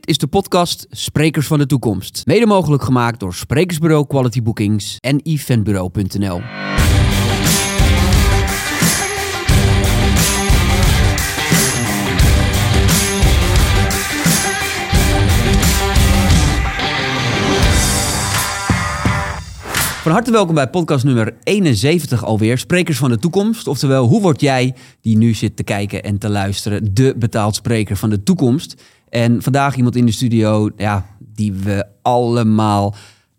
Dit is de podcast Sprekers van de Toekomst. Mede mogelijk gemaakt door Sprekersbureau Quality Bookings en eventbureau.nl. Van harte welkom bij podcast nummer 71 alweer. Sprekers van de toekomst. Oftewel, hoe word jij, die nu zit te kijken en te luisteren, de betaald spreker van de toekomst? En vandaag iemand in de studio, ja, die we allemaal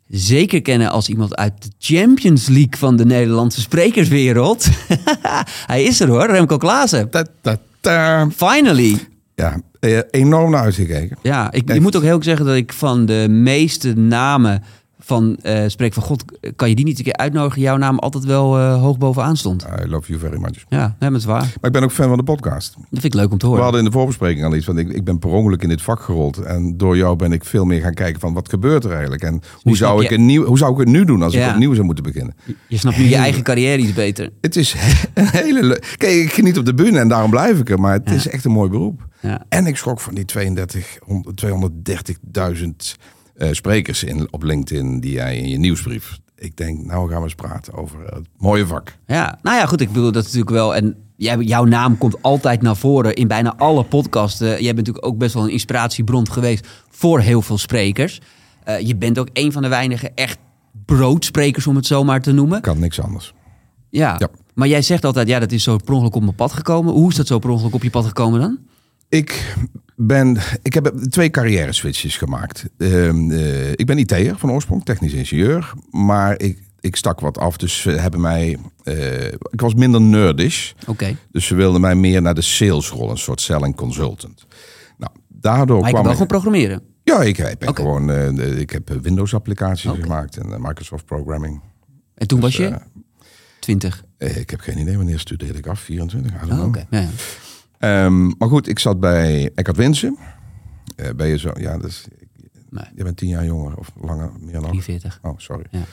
zeker kennen als iemand uit de Champions League van de Nederlandse sprekerswereld. Hij is er hoor, Remco Klaassen. Ta, ta, ta. Finally. Ja, eh, enorm naar uitgekeken. Ja, ik, je moet ook heel erg zeggen dat ik van de meeste namen van eh Spreek van God, kan je die niet een keer uitnodigen? Jouw naam altijd wel eh, hoog bovenaan stond. I love you very much. Ja, nee, dat is waar. Maar ik ben ook fan van de podcast. Dat vind ik leuk om te We horen. hadden in de voorbespreking al iets van, ik, ik ben per ongeluk in dit vak gerold. En door jou ben ik veel meer gaan kijken van, wat gebeurt er eigenlijk? En hoe snap zou, je- ik een nieuw, hoe zou ik het nu doen als Ja. ik opnieuw zou moeten beginnen? Je snapt nu je eigen carrière iets beter. Het is een hele leuk. Kijk, ik geniet op de bühne en daarom blijf ik er. Maar het Ja. is echt een mooi beroep. Ja. En ik schrok van die 32, 230.000 eh, sprekers in, op LinkedIn die jij in je nieuwsbrief. Ik denk, nou gaan we eens praten over het mooie vak. Ja, nou ja, goed. Ik bedoel dat natuurlijk wel. En jij, jouw naam komt altijd naar voren in bijna alle podcasten. Jij bent natuurlijk ook best wel een inspiratiebron geweest voor heel veel sprekers. Eh, je bent ook een van de weinige echt broodsprekers, om het zo maar te noemen. Kan niks anders. Ja. Ja. Maar jij zegt altijd, ja, dat is zo per ongeluk op mijn pad gekomen. Hoe is dat zo per ongeluk op je pad gekomen dan? Ik ben, ik heb twee carrière switches gemaakt. Ehm, eh, ik ben IT'er van oorsprong, technisch ingenieur. Maar ik, ik stak wat af, dus ze hebben mij... eh, ik was minder nerdish. Oké. Dus ze wilden mij meer naar de salesrol, een soort selling consultant. Nou, daardoor Maar kwam wel ik... gewoon programmeren. Ja, ik heb Oké. gewoon... eh, ik heb Windows-applicaties Oké. gemacht en Microsoft Programming. En toen was je Eh, 20. eh, ik heb geen idee wanneer studeerde ik af, 24? I don't Oh. Oké. Ja, Ehm, maar goed, ik zat bij Eckhart Winsen. Eh, ben je zo... Ja, dus, Nee. je bent tien jaar jonger of langer, meer nog. 43. Oh, sorry. Ja.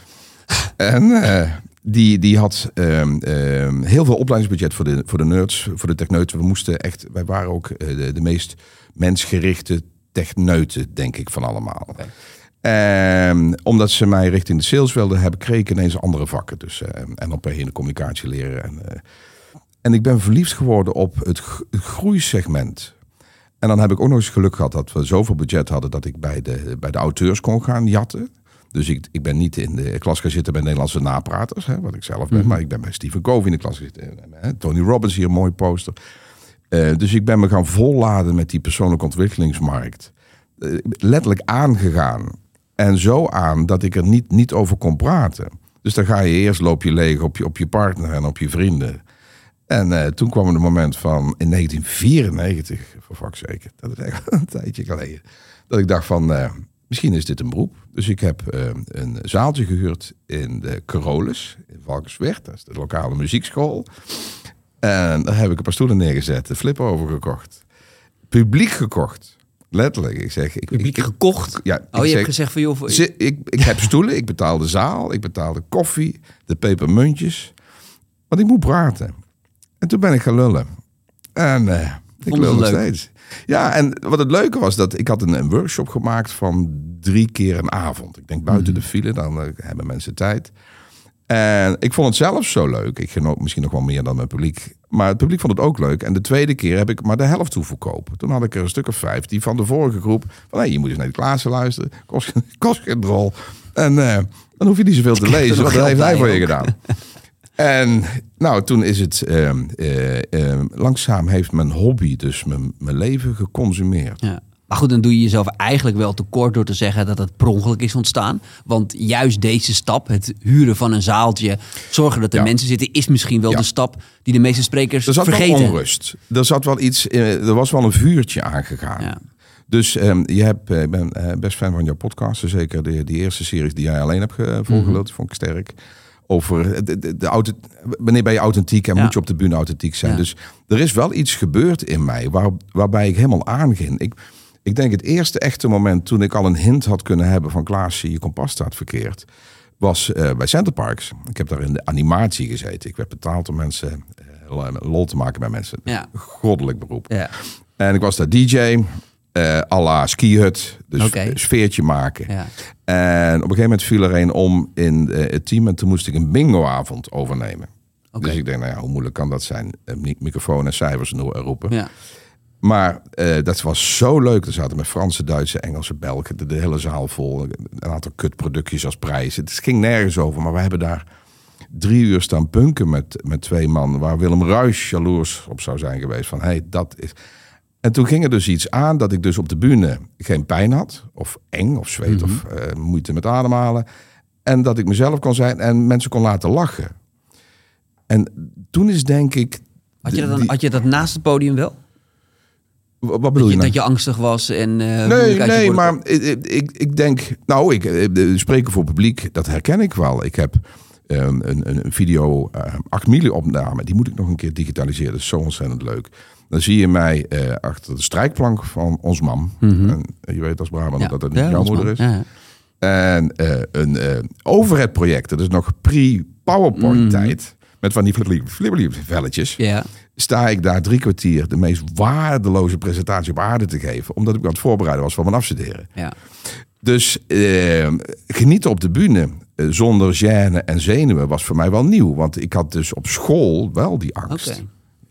En eh, die, die had ehm, ehm, heel veel opleidingsbudget voor de, voor de nerds, voor de techneuten. We moesten echt, wij waren ook eh, de, de meest mensgerichte techneuten, denk ik, van allemaal. Omdat ze mij richting de sales wilden hebben, kreeg ik ineens andere vakken. Dus eh, NLP in de communicatie leren. En, en ik ben verliefd geworden op het, gro- het groeisegment. En dan heb ik ook nog eens geluk gehad dat we zoveel budget hadden dat ik bij de, bij de auteurs kon gaan jatten. Dus ik, ik ben niet in de klas gaan zitten bij Nederlandse napraters, hè, wat ik zelf ben. Maar ik ben bij Stephen Covey in de klas zitten. Hè, Tony Robbins hier, een mooi poster. Eh, dus ik ben me gaan volladen met die persoonlijke ontwikkelingsmarkt. Eh, letterlijk aangegaan. En zo aan dat ik er niet, niet over kon praten. Dus dan ga je eerst loop je leeg op je, op je partner en op je vrienden. En eh, toen kwam er een moment van in 1994, voor fuck zeker, dat is echt een tijdje geleden, dat ik dacht van eh, misschien is dit een beroep. Dus ik heb eh, een zaaltje gehuurd in de Carolus in Valkenswerd, dat is de lokale muziekschool. En daar heb ik een paar stoelen neergezet, de flip over gekocht, publiek gekocht, letterlijk. Ik zeg, ik, Publiek ik- gekocht. ja, Oh, ik je hebt zeg- gezegd van joh, voor- Zi- ik, ik heb stoelen, ik betaal de zaal, ik betaal de koffie, de pepermuntjes. Want ik moet praten. En toen ben ik gaan lullen. En eh, ik lul nog steeds. Ja, en wat het leuke was, dat ik had een, een workshop gemaakt van drie keer een avond. Ik denk buiten Mhm. de file, dan eh, hebben mensen tijd. En ik vond het zelf zo leuk. Ik genoot misschien nog wel meer dan mijn publiek. Maar het publiek vond het ook leuk. En de tweede keer heb ik maar de helft toeverkopen. Toen had ik er een stuk of vijf die van de vorige groep. Van hé, je moet eens naar die Klaassen luisteren. Kost, kost geen drol. En eh, dan hoef je niet zoveel te lezen. geld heeft hij voor je gedaan. En nou, toen is het ehm, eh, ehm, langzaam heeft mijn hobby, dus mijn, mijn leven geconsumeerd. Ja. Maar goed, dan doe je jezelf eigenlijk wel tekort door te zeggen dat het per ongeluk is ontstaan. Want juist deze stap, het huren van een zaaltje, zorgen dat er Ja. mensen zitten, is misschien wel Ja. de stap die de meeste sprekers Er zat vergeten. wel onrust. Er zat wel iets, eh, er was wel een vuurtje aangegaan. Ja. Dus ehm, je hebt, eh, ik ben best fan van jouw podcast. Zeker de, die eerste series die jij alleen hebt die vond ik sterk. Over de, de, de auto, wanneer ben je authentiek en Ja. moet je op de bühne authentiek zijn. Ja. Dus er is wel iets gebeurd in mij waar, waarbij ik helemaal aanging. Ik, ik denk het eerste echte moment toen ik al een hint had kunnen hebben van Klaasje, je kompas staat verkeerd. Was eh, bij Center Parks. Ik heb daar in de animatie gezeten. Ik werd betaald om mensen eh, lol te maken bij mensen. Ja. Goddelijk beroep. Ja. En ik was daar DJ. Eh à la skihut. Dus sfeertje maken. Ja. En op een gegeven moment viel er een om in eh, het team. En toen moest ik een bingoavond overnemen. Dus ik denk, nou ja, hoe moeilijk kan dat zijn? Mi- microfoon en cijfers roepen. Ja. Maar eh, dat was zo leuk. Er zaten met Franse, Duitse, Engelse, Belgen de, de hele zaal vol. Een aantal kutproductjes als prijs. Het ging nergens over. Maar we hebben daar drie uur staan punken met, met twee man. Waar Willem Ruijs jaloers op zou zijn geweest. Van, hey, dat is... En toen ging er dus iets aan dat ik dus op de bühne geen pijn had. Of eng, of zweet, of eh, moeite met ademhalen. En dat ik mezelf kon zijn en mensen kon laten lachen. En toen is denk ik... Had, je dat dan, die- had je dat naast het podium wel? wat Dat bedoel je, je, nou? dat je angstig was en... eh, Nee, nee, maar ik, ik, ik denk, nou, ik eh, spreken voor publiek, dat herken ik wel. Ik heb een, een, een video, eh 8 milli opname, die moet ik nog een keer digitaliseren. Dat is zo ontzettend leuk. Dan zie je mij eh, achter de strijkplank van ons mam. En je weet als Brabant Ja. dat dat niet Ja, jouw moeder man. is. Ja. En eh, een eh overhead project, dat is nog pre-PowerPoint tijd. Met van die flibberlief velletjes Ja. sta ik daar drie kwartier de meest waardeloze presentatie op aarde te geven. Omdat ik aan het voorbereiden was voor mijn afstuderen. ja. Dus eh, genieten op de bühne zonder gêne en zenuwen was voor mij wel nieuw. Want ik had dus op school wel die angst.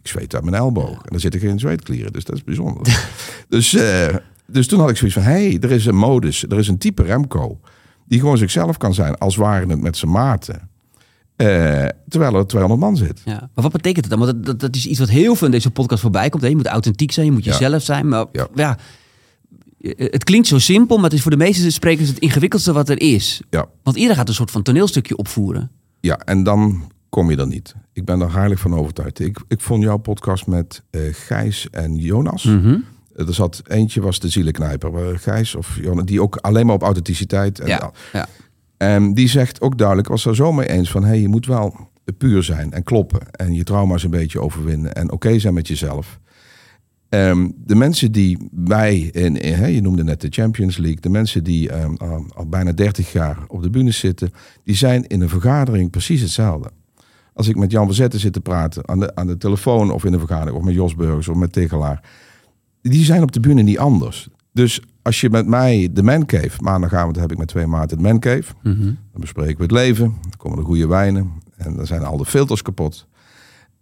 Ik zweet uit mijn elleboog. En dan zitten geen zweetklieren, dus dat is bijzonder. dus, eh, dus toen had ik zoiets van, hé, hey, er is een modus, er is een type Remco... die gewoon zichzelf kan zijn, als waren het met zijn maten. Eh, terwijl er 200 man zit. Ja. Maar wat betekent het dan? Want dat, dat, dat is iets wat heel veel in deze podcast voorbij komt. Hè? Je moet authentiek zijn, je moet Ja. jezelf zijn. Maar Ja. ja. Eh, het klinkt zo simpel, maar het is voor de meeste sprekers het ingewikkeldste wat er is. Ja. Want ieder gaat een soort van toneelstukje opvoeren. Ja, en dan kom je er niet. Ik ben er heilig van overtuigd. Ik, ik vond jouw podcast met eh, Gijs en Jonas. Mhm. Er zat eentje was de zielenknijper. Gijs of Jonas, die ook alleen maar op authenticiteit. En, Ja. ja. en die zegt ook duidelijk, was er zo mee eens van... hey, je moet wel puur zijn en kloppen. En je trauma's een beetje overwinnen. En oké zijn met jezelf. Ehm, de mensen die wij, in, je noemde net de Champions League, de mensen die ehm, al, al bijna 30 jaar op de bühne zitten, die zijn in een vergadering precies hetzelfde. Als ik met Jan Verzetten zit te praten aan de, aan de telefoon of in een vergadering, of met Jos Burgers of met Tegelaar, die zijn op de bühne niet anders. Dus als je met mij de Man Cave, maandagavond heb ik met twee maten de Man Cave, Mhm. dan bespreken we het leven, dan komen er goede wijnen en dan zijn al de filters kapot.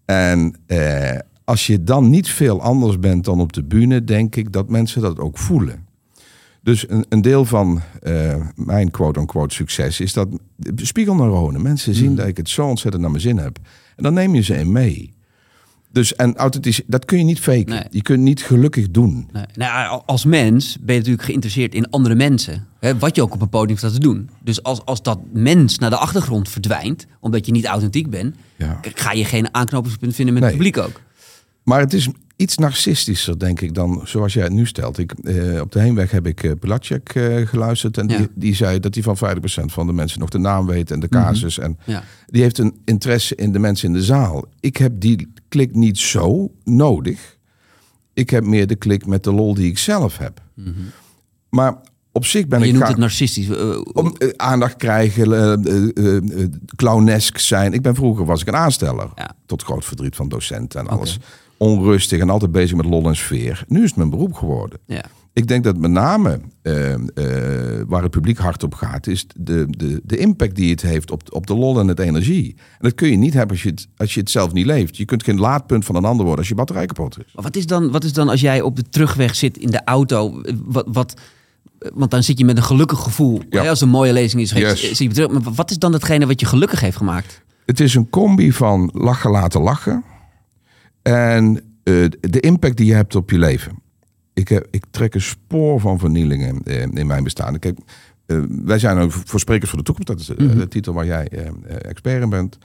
En eh, als je dan niet veel anders bent dan op de bühne, denk ik dat mensen dat ook voelen. Dus een, een deel van eh, mijn quote-unquote succes is dat spiegelneuronen. Mensen zien dat ik het zo ontzettend naar mijn zin heb. En dan neem je ze in mee. Dus en authentisch, dat kun je niet faken. Nee. Je kunt niet gelukkig doen. Nee. Nou, als mens ben je natuurlijk geïnteresseerd in andere mensen. Hè, wat je ook op een podium staat te doen. Dus als, als dat mens naar de achtergrond verdwijnt, omdat je niet authentiek bent, Ja. ga je geen aanknopingspunt vinden met Nee. het publiek ook. Maar het is iets narcistischer, denk ik, dan zoals jij het nu stelt. Ik, eh, op de heenweg heb ik Pilacek eh, geluisterd. En Ja. die, die zei dat hij van 50% van de mensen nog de naam weet en de casus. En Ja. die heeft een interesse in de mensen in de zaal. Ik heb die klik niet zo nodig. Ik heb meer de klik met de lol die ik zelf heb. Maar op zich ben Mhm. je ik... noemt het narcistisch. Om aandacht krijgen, eh, clownesk zijn. Ik ben vroeger was ik een aansteller. Ja. Tot groot verdriet van docenten en alles. Onrustig en altijd bezig met lol en sfeer. Nu is het mijn beroep geworden. ja. Ik denk dat met name eh, eh, waar het publiek hard op gaat, is de, de, de impact die het heeft op, op de lol en het energie. En dat kun je niet hebben als je, het, als je het zelf niet leeft. Je kunt geen laadpunt van een ander worden als je batterij kapot is. Maar wat is, dan, wat is dan als jij op de terugweg zit in de auto? Wat, wat, want dan zit je met een gelukkig gevoel. Ja. Hè, Als een mooie lezing is, Yes. zit je terug. Maar wat is dan datgene wat je gelukkig heeft gemaakt? Het is een combi van lachen laten lachen en eh, de impact die je hebt op je leven. Ik, heb, ik trek een spoor van vernieling in, in mijn bestaan. Kijk, eh, wij zijn ook voor Sprekers voor de Toekomst. Dat is eh, de titel waar jij expert in bent.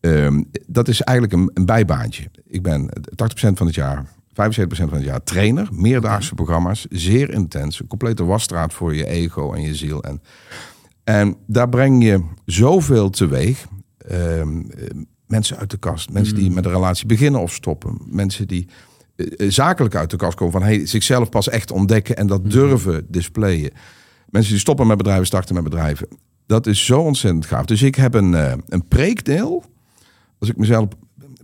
Ehm, dat is eigenlijk een, een bijbaantje. Ik ben 80% van het jaar, 75% van het jaar trainer. Meerdaagse programma's, zeer intens. Een complete wasstraat voor je ego en je ziel. En, en daar breng je zoveel teweeg. Ehm, eh, mensen uit de kast. Mensen die met een relatie beginnen of stoppen. Mensen die eh, eh, zakelijk uit de kast komen. Van hey, zichzelf pas echt ontdekken en dat durven displayen. Mensen die stoppen met bedrijven, starten met bedrijven. Dat is zo ontzettend gaaf. Dus ik heb een, eh, een preekdeel. Als ik mezelf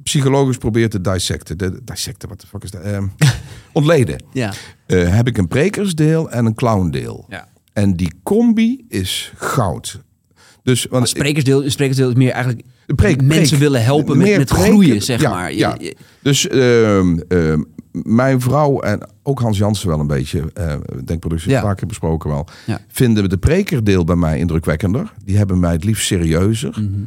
psychologisch probeert te dissecten. De, dissecten, wat de fuck is dat? Ehm, ontleden. Ja. Heb ik een prekersdeel en een clowndeel. ja. En die combi is goud. Dus, want Sprekersdeel, sprekersdeel is meer eigenlijk Preek- mensen preek. willen helpen met, met groeien, zeg Ja, maar. Ja. Dus ehm, ehm, mijn vrouw en ook Hans Jansen wel een beetje, eh denkproductie Ja. vaker besproken wel, Ja. vinden de prekerdeel bij mij indrukwekkender. Die hebben mij het liefst serieuzer. Mhm.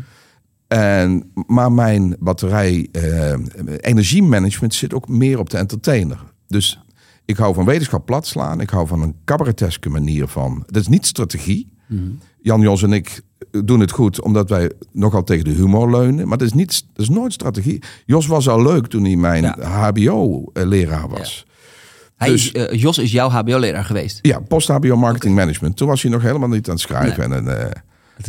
En, maar mijn batterij eh, energiemanagement zit ook meer op de entertainer. Dus ik hou van wetenschap platslaan. Ik hou van een cabareteske manier van. Dat is niet strategie. Mhm. Jan Jos en ik doen het goed omdat wij nogal tegen de humor leunen. Maar dat is, niet, dat is nooit strategie. Jos was al leuk toen hij mijn Ja. HBO-leraar was. Hij Dus- is, eh, Jos is jouw HBO-leraar geweest. Ja, post-HBO Marketing Management. Toen was hij nog helemaal niet aan het schrijven. En, eh,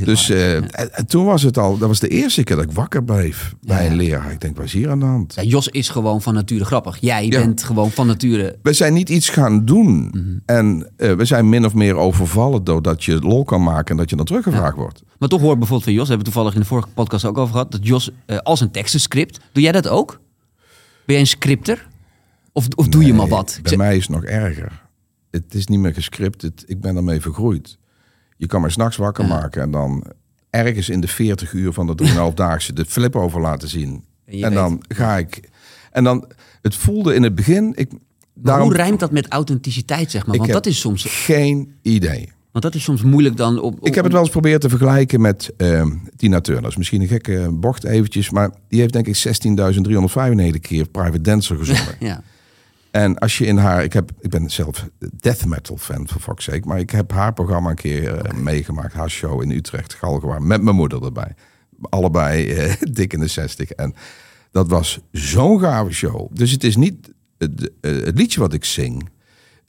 dus eh, en, en toen was het al, dat was de eerste keer dat ik wakker bleef bij Ja. een leraar. Ik denk, wat is hier aan de hand? Ja, Jos is gewoon van nature grappig. Jij bent gewoon van nature... We zijn niet iets gaan doen. Mhm. En eh, we zijn min of meer overvallen doordat je lol kan maken en dat je dan teruggevraagd wordt. Maar toch hoor bijvoorbeeld van Jos, hebben we toevallig in de vorige podcast ook over gehad, dat Jos eh, als een tekstenscript. Doe jij dat ook? Ben jij een scripter? Of, of doe je maar wat? Bij mij is het nog erger. Het is niet meer gescript. Ik ben ermee vergroeid. Je kan me s'nachts wakker maken en dan ergens in de 40 uur van de 3,5-daagse de flip over laten zien. En weet- dan ga ik. En dan, het voelde in het begin. Ik, Maar daarom, hoe rijmt dat met authenticiteit, zeg maar? Want dat, is soms, geen idee. want dat is soms moeilijk dan op... op Ik heb het wel eens proberen te vergelijken met ehm, Tina Turner. Dat is misschien een gekke bocht eventjes, maar die heeft denk ik 16.395 keer Private Dancer gezongen. Ja. En als je in haar, ik, heb, ik ben zelf death metal fan voor fuck's sake, maar ik heb haar programma een keer eh, meegemaakt, haar show in Utrecht, Galgenwaard, met mijn moeder erbij. Allebei eh, dik in de 60. En dat was zo'n gave show. Dus het is niet het, eh, het liedje wat ik zing.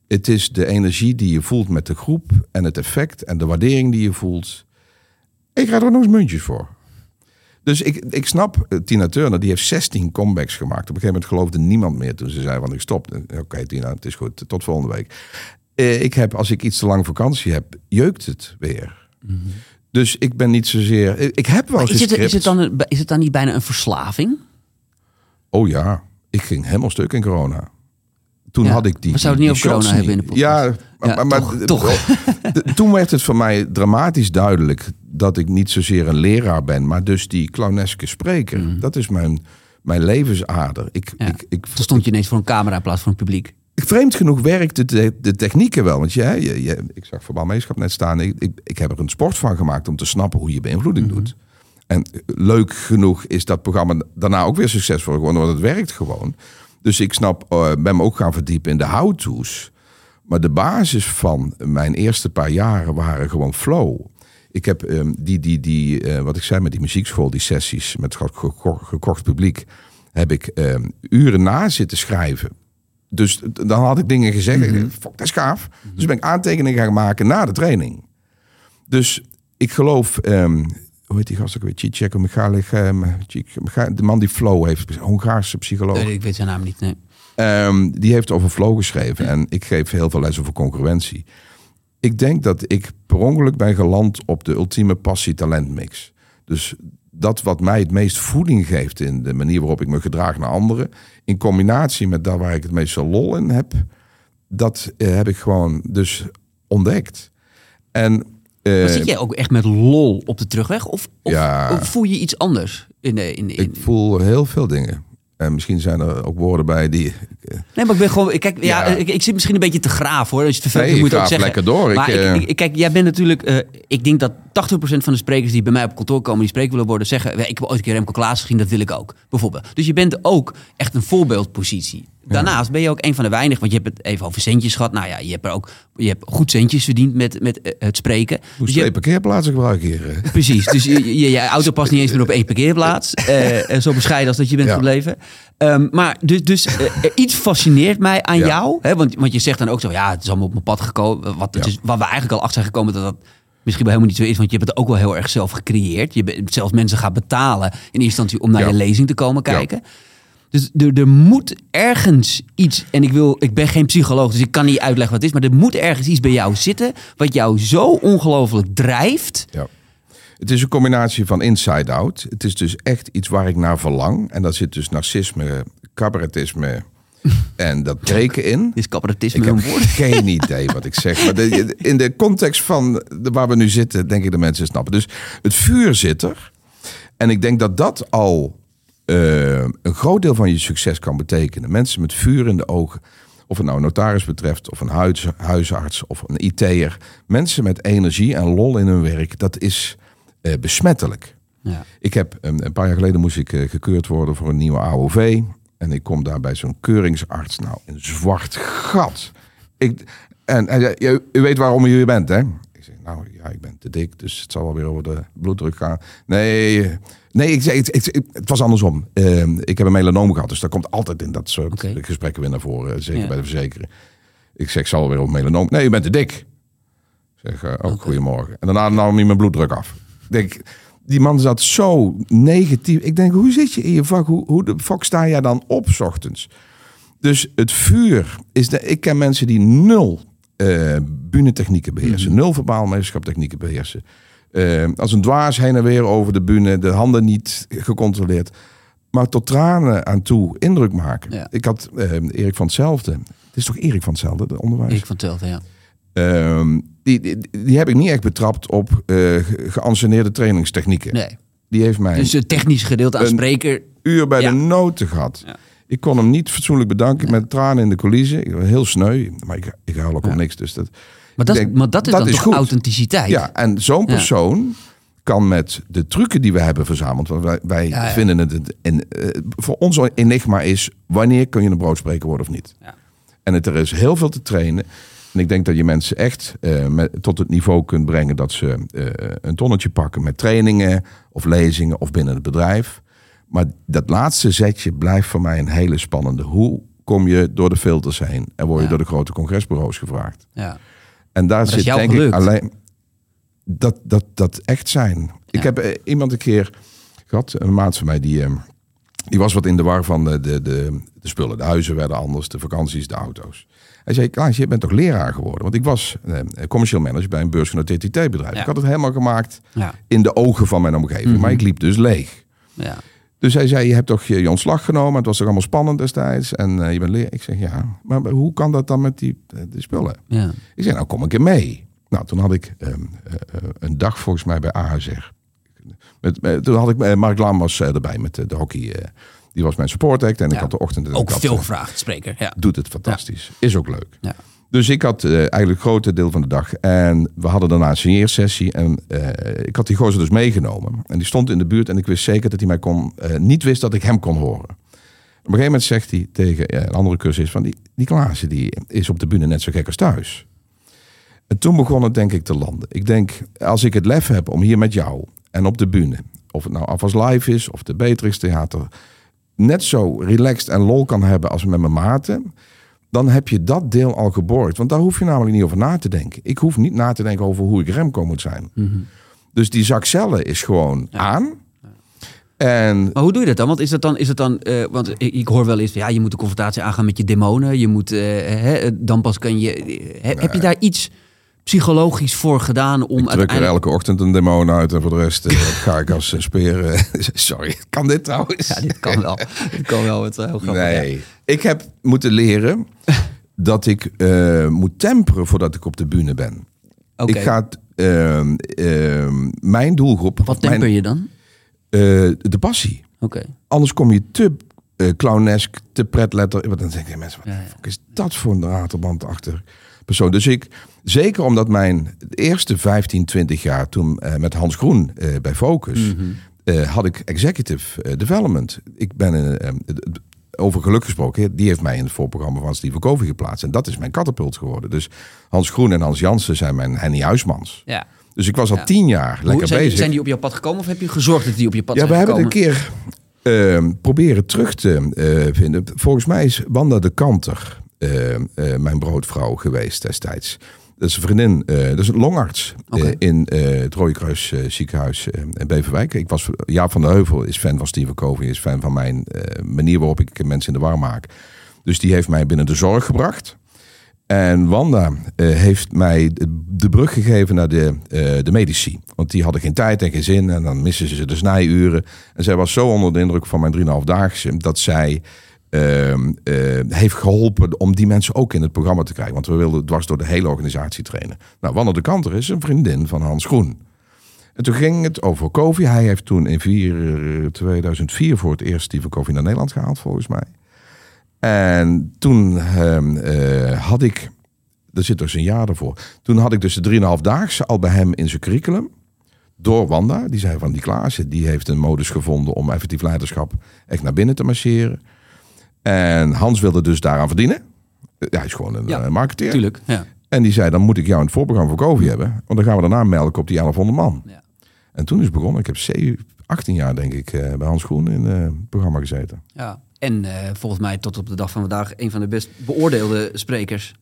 Het is de energie die je voelt met de groep en het effect en de waardering die je voelt. Ik krijg er nog eens muntjes voor. Dus ik, ik snap, eh, Tina Turner, die heeft 16 comebacks gemaakt. Op een gegeven moment geloofde niemand meer toen ze zei, want ik stop. Eh, Oké Tina, het is goed, tot volgende week. Eh, ik heb, als ik iets te lang vakantie heb, jeukt het weer. Dus ik ben niet zozeer... Ik heb wel Mhm. Is, het, is, het dan, is het dan niet bijna een verslaving? Oh ja, ik ging helemaal stuk in corona. Toen Ja, had ik die. we zouden het niet shots corona hebben in de podcast. Ja, maar, Ja, maar, toch, maar- toch. de- toen werd het voor mij dramatisch duidelijk dat ik niet zozeer een leraar ben, maar dus die clowneske spreker. Dat is mijn, mijn levensader. Ik, Mhm. Ja. ik, ik, Toen stond je ineens voor een camera in plaats van een publiek. vreemd genoeg werkte de, de technieken wel. Want ja, je, je, ik zag verbaalmeeschap net staan. Ik, ik, ik heb er een sport van gemaakt om te snappen hoe je beïnvloeding doet. En leuk genoeg is dat programma daarna ook weer succesvol geworden, want het werkt gewoon. Dus ik snap, eh, ben me ook gaan verdiepen in de how-to's. Maar de basis van mijn eerste paar jaren waren gewoon flow. Ik heb ehm, die, die, die eh, wat ik zei met die muziekschool, die sessies met ge- gekocht publiek, heb ik ehm, uren na zitten schrijven. Dus dan had ik dingen gezegd. ik dacht, Fuck, dat is gaaf. Dus ben ik aantekeningen gaan maken na de training. Dus ik geloof, ehm, hoe heet die gast ook weer? Cicek Michalik, de man die Flow heeft, Hongaarse psycholoog. Nee, ik weet zijn naam niet. Nee. Die heeft over flow geschreven. En ik geef heel veel les over concurrentie. Ik denk dat ik per ongeluk ben geland op de ultieme passie-talent mix. Dus dat wat mij het meest voeding geeft in de manier waarop ik me gedraag naar anderen. In combinatie met daar waar ik het meeste lol in heb. Dat eh, heb ik gewoon dus ontdekt. En eh, Maar zit jij ook echt met lol op de terugweg? Of, of, Ja. of voel je iets anders? In de, in, in, ik voel heel veel dingen. En misschien zijn er ook woorden bij die... Nee, maar ik ben gewoon. Kijk, ja, Ja. Ik, ik zit misschien een beetje te graaf hoor. Als je te veel Nee, moet je ook zeggen. lekker door. Ik, Maar ik, eh, ik- kijk, jij bent natuurlijk. eh, ik denk dat 80% van de sprekers die bij mij op kantoor komen, die spreker willen worden, zeggen: "Ja, Ik heb ooit een keer Remco Klaas gezien, dat wil ik ook. Bijvoorbeeld. Dus je bent ook echt een voorbeeldpositie. Daarnaast ben je ook een van de weinigen, want je hebt het even over centjes gehad. Nou ja, je hebt er ook je hebt goed centjes verdiend met, met eh, het spreken. Moet Dus twee parkeerplaatsen gebruiken hier. Precies, dus je, je, je auto past niet eens meer op één parkeerplaats. En zo bescheiden als dat je bent Ja. gebleven. Ehm, maar dus, dus eh, iets fascineert mij aan Ja. jou. Hè? Want, want je zegt dan ook zo, ja, het is allemaal op mijn pad gekomen. Wat, Ja. waar we eigenlijk al achter zijn gekomen dat dat misschien wel helemaal niet zo is. Want je hebt het ook wel heel erg zelf gecreëerd. Je bent zelfs mensen gaan betalen in eerste instantie om naar je lezing te komen kijken. Dus er, er moet ergens iets, en ik, wil, ik ben geen psycholoog, dus ik kan niet uitleggen wat het is, maar er moet ergens iets bij jou zitten wat jou zo ongelooflijk drijft. Ja. Het is een combinatie van inside-out. Het is dus echt iets waar ik naar verlang. En daar zit dus narcisme, cabaretisme en dat breken in. Is cabaretisme Ik heb een woord? geen idee wat ik zeg. Maar de- in de context van de, waar we nu zitten, denk ik dat mensen het snappen. Dus het vuur zit er. En ik denk dat dat al eh, een groot deel van je succes kan betekenen. Mensen met vuur in de ogen. Of het nou een notaris betreft, of een huis, huisarts, of een IT'er. Mensen met energie en lol in hun werk, dat is eh, besmettelijk. Ja. Ik heb een, een paar jaar geleden moest ik eh, gekeurd worden voor een nieuwe AOV. En ik kom daar bij zo'n keuringsarts. Nou, een zwart gat. Ik, en hij zei, "Je- u weet waarom u hier bent, hè? Ik zeg, nou ja, ik ben te dik, dus het zal wel weer over de bloeddruk gaan. Nee, nee ik zei, het, was andersom. Ehm, ik heb een melanoom gehad, dus dat komt altijd in dat soort gesprekken weer naar voren. Zeker Ja. bij de verzekering. Ik zeg, ik zal weer over melanoom. Nee, u bent te dik. Ik zeg, eh, oh, goedemorgen. En daarna nam hij mijn bloeddruk af. Ik denk, die man zat zo negatief. Ik denk, hoe zit je in je vak? Hoe, hoe de fuck sta jij dan op 's ochtends? Dus het vuur is... De, ik ken mensen die nul eh bühnetechnieken beheersen. Nul verbaal meesterschaptechnieken beheersen. Eh, als een dwaas heen en weer over de bühne. De handen niet gecontroleerd. Maar tot tranen aan toe indruk maken. Ja. Ik had eh, Erik van Hetzelfde. Het is toch Erik van Hetzelfde, de onderwijs? Ik van Telten, ja. Ehm, die, die, die heb ik niet echt betrapt op eh ge- geanceneerde trainingstechnieken. Nee. Die heeft mij Dus het technische gedeelte aan Een- spreker. uur bij Ja. de noten gehad. Ja. Ik kon hem niet fatsoenlijk bedanken met tranen in de coulissen. Ik was heel sneu, maar ik, ik huil ook om niks. Dus dat, Maar dat, denk, maar dat is dat dan is toch goed. authenticiteit? ja, en zo'n persoon kan met de trucken die we hebben verzameld. Want wij, wij Ja, ja. vinden het. een, eh, voor ons enigma is: wanneer kun je een broodspreker worden of niet? Ja. En het, er is heel veel te trainen. En ik denk dat je mensen echt eh, met, tot het niveau kunt brengen dat ze eh, een tonnetje pakken met trainingen of lezingen of binnen het bedrijf. Maar dat laatste zetje blijft voor mij een hele spannende. Hoe kom je door de filters heen en word je door de grote congresbureaus gevraagd? Ja. En daar dat is zit denk gelukt. ik alleen dat, dat, dat echt zijn. Ik heb eh, iemand een keer gehad, een maat van mij, die, eh, die was wat in de war van de, de, de, de spullen. De huizen werden anders, de vakanties, de auto's. Hij zei, Klaas, je bent toch leraar geworden? Want ik was eh, commercieel manager bij een beursgenoteerd IT-bedrijf. Ja. Ik had het helemaal gemaakt Ja. in de ogen van mijn omgeving. Maar ik liep dus leeg. Ja. Dus hij zei, je hebt toch je, ontslag genomen. Het was toch allemaal spannend destijds. En eh, je bent leraar. Ik zeg, ja. Maar hoe kan dat dan met die, eh, spullen? Ja. Ik zei, nou kom ik er mee. Nou, toen had ik ehm, eh, een dag volgens mij bij ASR. Met, met- toen had ik Mark Lammers eh, erbij met de, hockey. die was mijn support act. En ik had de ochtend... en Ook had, veel gevraagd, spreker. Ja. Doet het fantastisch. Is ook leuk. Ja. Dus ik had eh, eigenlijk het grote deel van de dag. En we hadden daarna een signeersessie. En eh, ik had die gozer dus meegenomen. En die stond in de buurt. En ik wist zeker dat hij mij kon... eh, niet wist dat ik hem kon horen. Op een gegeven moment zegt hij tegen een andere cursus van... Die, die Klaassen die is op de bühne net zo gek als thuis. En toen begon het denk ik te landen. Ik denk, als ik het lef heb om hier met jou en op de bühne... of het nou Afas Live is of de Beatrix Theater... net zo relaxed en lol kan hebben als met mijn maten... dan heb je dat deel al geborgd. Want daar hoef je namelijk niet over na te denken. Ik hoef niet na te denken over hoe ik remco moet zijn. Dus die zak cellen is gewoon aan... En Maar hoe doe je dat dan? Want is dat dan, is dat dan eh, want ik, ik hoor wel eens, ja, je moet de confrontatie aangaan met je demonen. Je moet, eh, hè, dan pas kan je. eh, Heb je daar iets psychologisch voor gedaan om Ik druk er elke ochtend een demon uit en voor de rest eh, ga ik als een speer. eh, Sorry, kan dit trouwens? Ja, dit kan wel. dit kan wel. Het heel grappig. Nee, ik heb moeten leren dat ik eh, moet temperen voordat ik op de bühne ben. Oké. Ik ga ehm, ehm, mijn doelgroep, Wat temper mijn, je dan? eh, de passie. Oké. Anders kom je te eh, clownesk, te pretletter. Want dan denken mensen, wat Ja, is dat voor een raterband achter persoon? Dus ik, zeker omdat mijn eerste 15, 20 jaar toen eh, met Hans Groen eh, bij Focus, Mhm. eh, had ik executive development. Ik ben over geluk gesproken, die heeft mij in het voorprogramma van Steven Covey geplaatst. En dat is mijn katapult geworden. Dus Hans Groen en Hans Jansen zijn mijn Henny Huismans. Ja. Dus ik was al Ja. tien jaar Hoe, lekker zijn, bezig. zijn die op jouw pad gekomen of heb je gezorgd dat die op je pad Ja, we zijn hebben het gekomen? een keer proberen terug te vinden. Volgens mij is Wanda de Kanter mijn broodvrouw geweest destijds. Dat is een vriendin, eh, dat is een longarts eh, in eh, het Rode Kruis ziekenhuis in Beverwijk. Ik was, Jaap van der Heuvel is fan van Steven Covey, is fan van mijn manier waarop ik mensen in de war maak. Dus die heeft mij binnen de zorg gebracht. En Wanda heeft mij de, de brug gegeven naar de, de medici. Want die hadden geen tijd en geen zin. En dan missen ze de snijuren. En zij was zo onder de indruk van mijn 3,5-daagse... dat zij ehm, eh, heeft geholpen om die mensen ook in het programma te krijgen. Want we wilden dwars door de hele organisatie trainen. Nou, Wanda de Kanter is een vriendin van Hans Groen. En toen ging het over Kovi. Hij heeft toen in vier, 2004 voor het eerst Steven Kovi naar Nederland gehaald, volgens mij. En toen ehm, eh, had ik, er zit dus een jaar ervoor. Toen had ik dus de 3,5-daagse al bij hem in zijn curriculum. Door Wanda, die zei van die Klaassen, die heeft een modus gevonden om effectief leiderschap echt naar binnen te marcheren. En Hans wilde dus daaraan verdienen. Ja, hij is gewoon een Ja, eh, marketeer. Tuurlijk. Ja. En die zei, dan moet ik jou in het voorprogramma voor Kovi hebben. Want dan gaan we daarna melken op die 1100 man. Ja. En toen is begonnen. Ik heb zeven- 18 jaar, denk ik, eh, bij Hans Groen in eh, het programma gezeten. Ja. En eh, volgens mij tot op de dag van vandaag een van de best beoordeelde sprekers.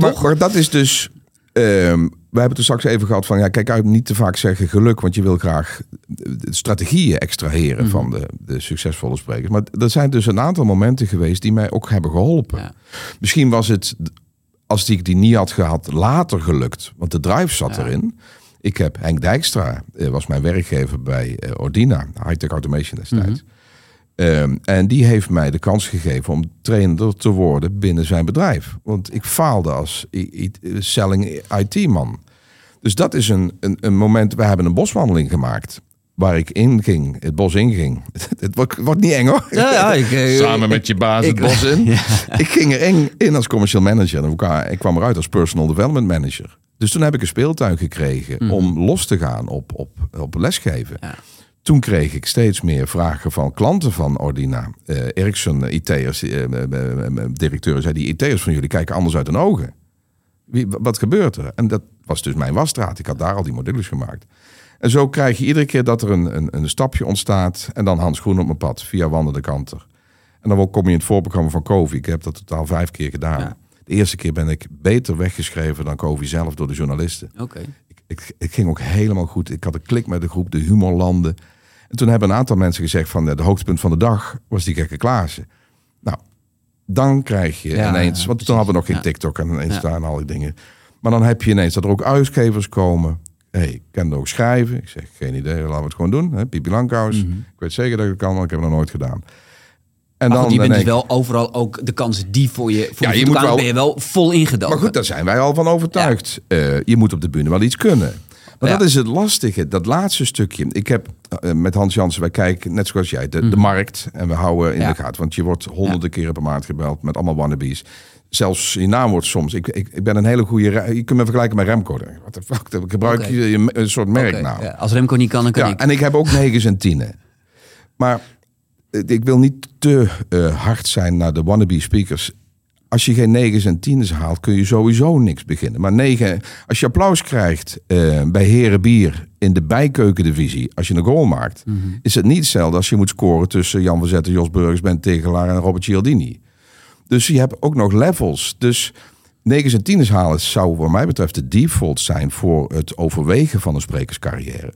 Maar, maar dat is dus... ehm, we hebben het er straks even gehad van... Ja, kijk uit, niet te vaak zeggen geluk. Want je wil graag strategieën extraheren Mhm. van de, de succesvolle sprekers. Maar er zijn dus een aantal momenten geweest die mij ook hebben geholpen. Ja. Misschien was het, als ik die niet had gehad, later gelukt. Want de drive zat Ja. erin. Ik heb Henk Dijkstra, eh, was mijn werkgever bij eh, Ordina, Hightech Automation destijds. Ehm, en die heeft mij de kans gegeven om trainer te worden binnen zijn bedrijf. Want ik faalde als selling IT-man. Dus dat is een, een, een moment. We hebben een boswandeling gemaakt. Waar ik in ging, het bos inging. Het wordt, wordt niet eng hoor. Ja, ja, ik, eh, Samen met je baas ik- het bos in. Ik ging er in, in als commercial manager. En elkaar- ik kwam eruit als personal development manager. Dus toen heb ik een speeltuig gekregen om los te gaan op, op, op lesgeven. Ja. Toen kreeg ik steeds meer vragen van klanten van Ordina. Eh Ericsson, IT'ers, eh, eh, eh, directeuren zei, die IT'ers van jullie kijken anders uit hun ogen. Wie, wat gebeurt er? En dat was dus mijn wasstraat. Ik had daar al die modules gemaakt. En zo krijg je iedere keer dat er een, een, een stapje ontstaat. En dan Hans Groen op mijn pad, via Wanda de Kanter. En dan kom je in het voorprogramma van Kovi. Ik heb dat totaal vijf keer gedaan. Ja. De eerste keer ben ik beter weggeschreven dan Kovi zelf door de journalisten. Oké. Ik, ik, ik ging ook helemaal goed. Ik had een klik met de groep, de humor landde. En toen hebben een aantal mensen gezegd van eh, de hoogtepunt van de dag was die gekke Klaassen. Nou, dan krijg je Ja, ineens, ja, want toen hadden we nog geen. TikTok en Insta en al die dingen. Maar dan heb je ineens dat er ook uitgevers komen. Hey, ik kan ook schrijven. Ik zeg, geen idee, laten we het gewoon doen. Hè? Pipi Langkous. Mhm. Ik weet zeker dat ik het kan, maar ik heb het nog nooit gedaan. En Maar goed, je bent dus ik- wel overal ook de kansen die voor je voor Ja, je je moet wel- ben je wel vol ingedoken. Maar goed, daar zijn wij al van overtuigd. Eh, je moet op de bühne wel iets kunnen. Maar Ja. dat is het lastige, dat laatste stukje. Ik heb eh, met Hans Jansen, wij kijken net zoals jij, de, de markt. En we houden in Mhm. De gaten. Want je wordt honderden keren per maand gebeld met allemaal wannabes. Zelfs je naam wordt soms. Ik, ik, ik ben een hele goede. Je kunt me vergelijken met Remco. Wat de fuck? Dan gebruik je een soort merknaam. ja, als Remco niet kan, dan kan Ja, ik. en ik heb ook negens en tienen. Maar eh, ik wil niet te eh, hard zijn naar de wannabe speakers. Als je geen negens en tieners haalt, kun je sowieso niks beginnen. Maar negen, als je applaus krijgt eh, bij Heren Bier in de bijkeukendivisie, als je een goal maakt, Mhm. is het niet hetzelfde als je moet scoren tussen Jan van Zetten, Jos Burgers, Ben Tegelaar en Robert Cialdini. Dus je hebt ook nog levels. Dus negens en tieners halen zou wat mij betreft de default zijn voor het overwegen van een sprekerscarrière.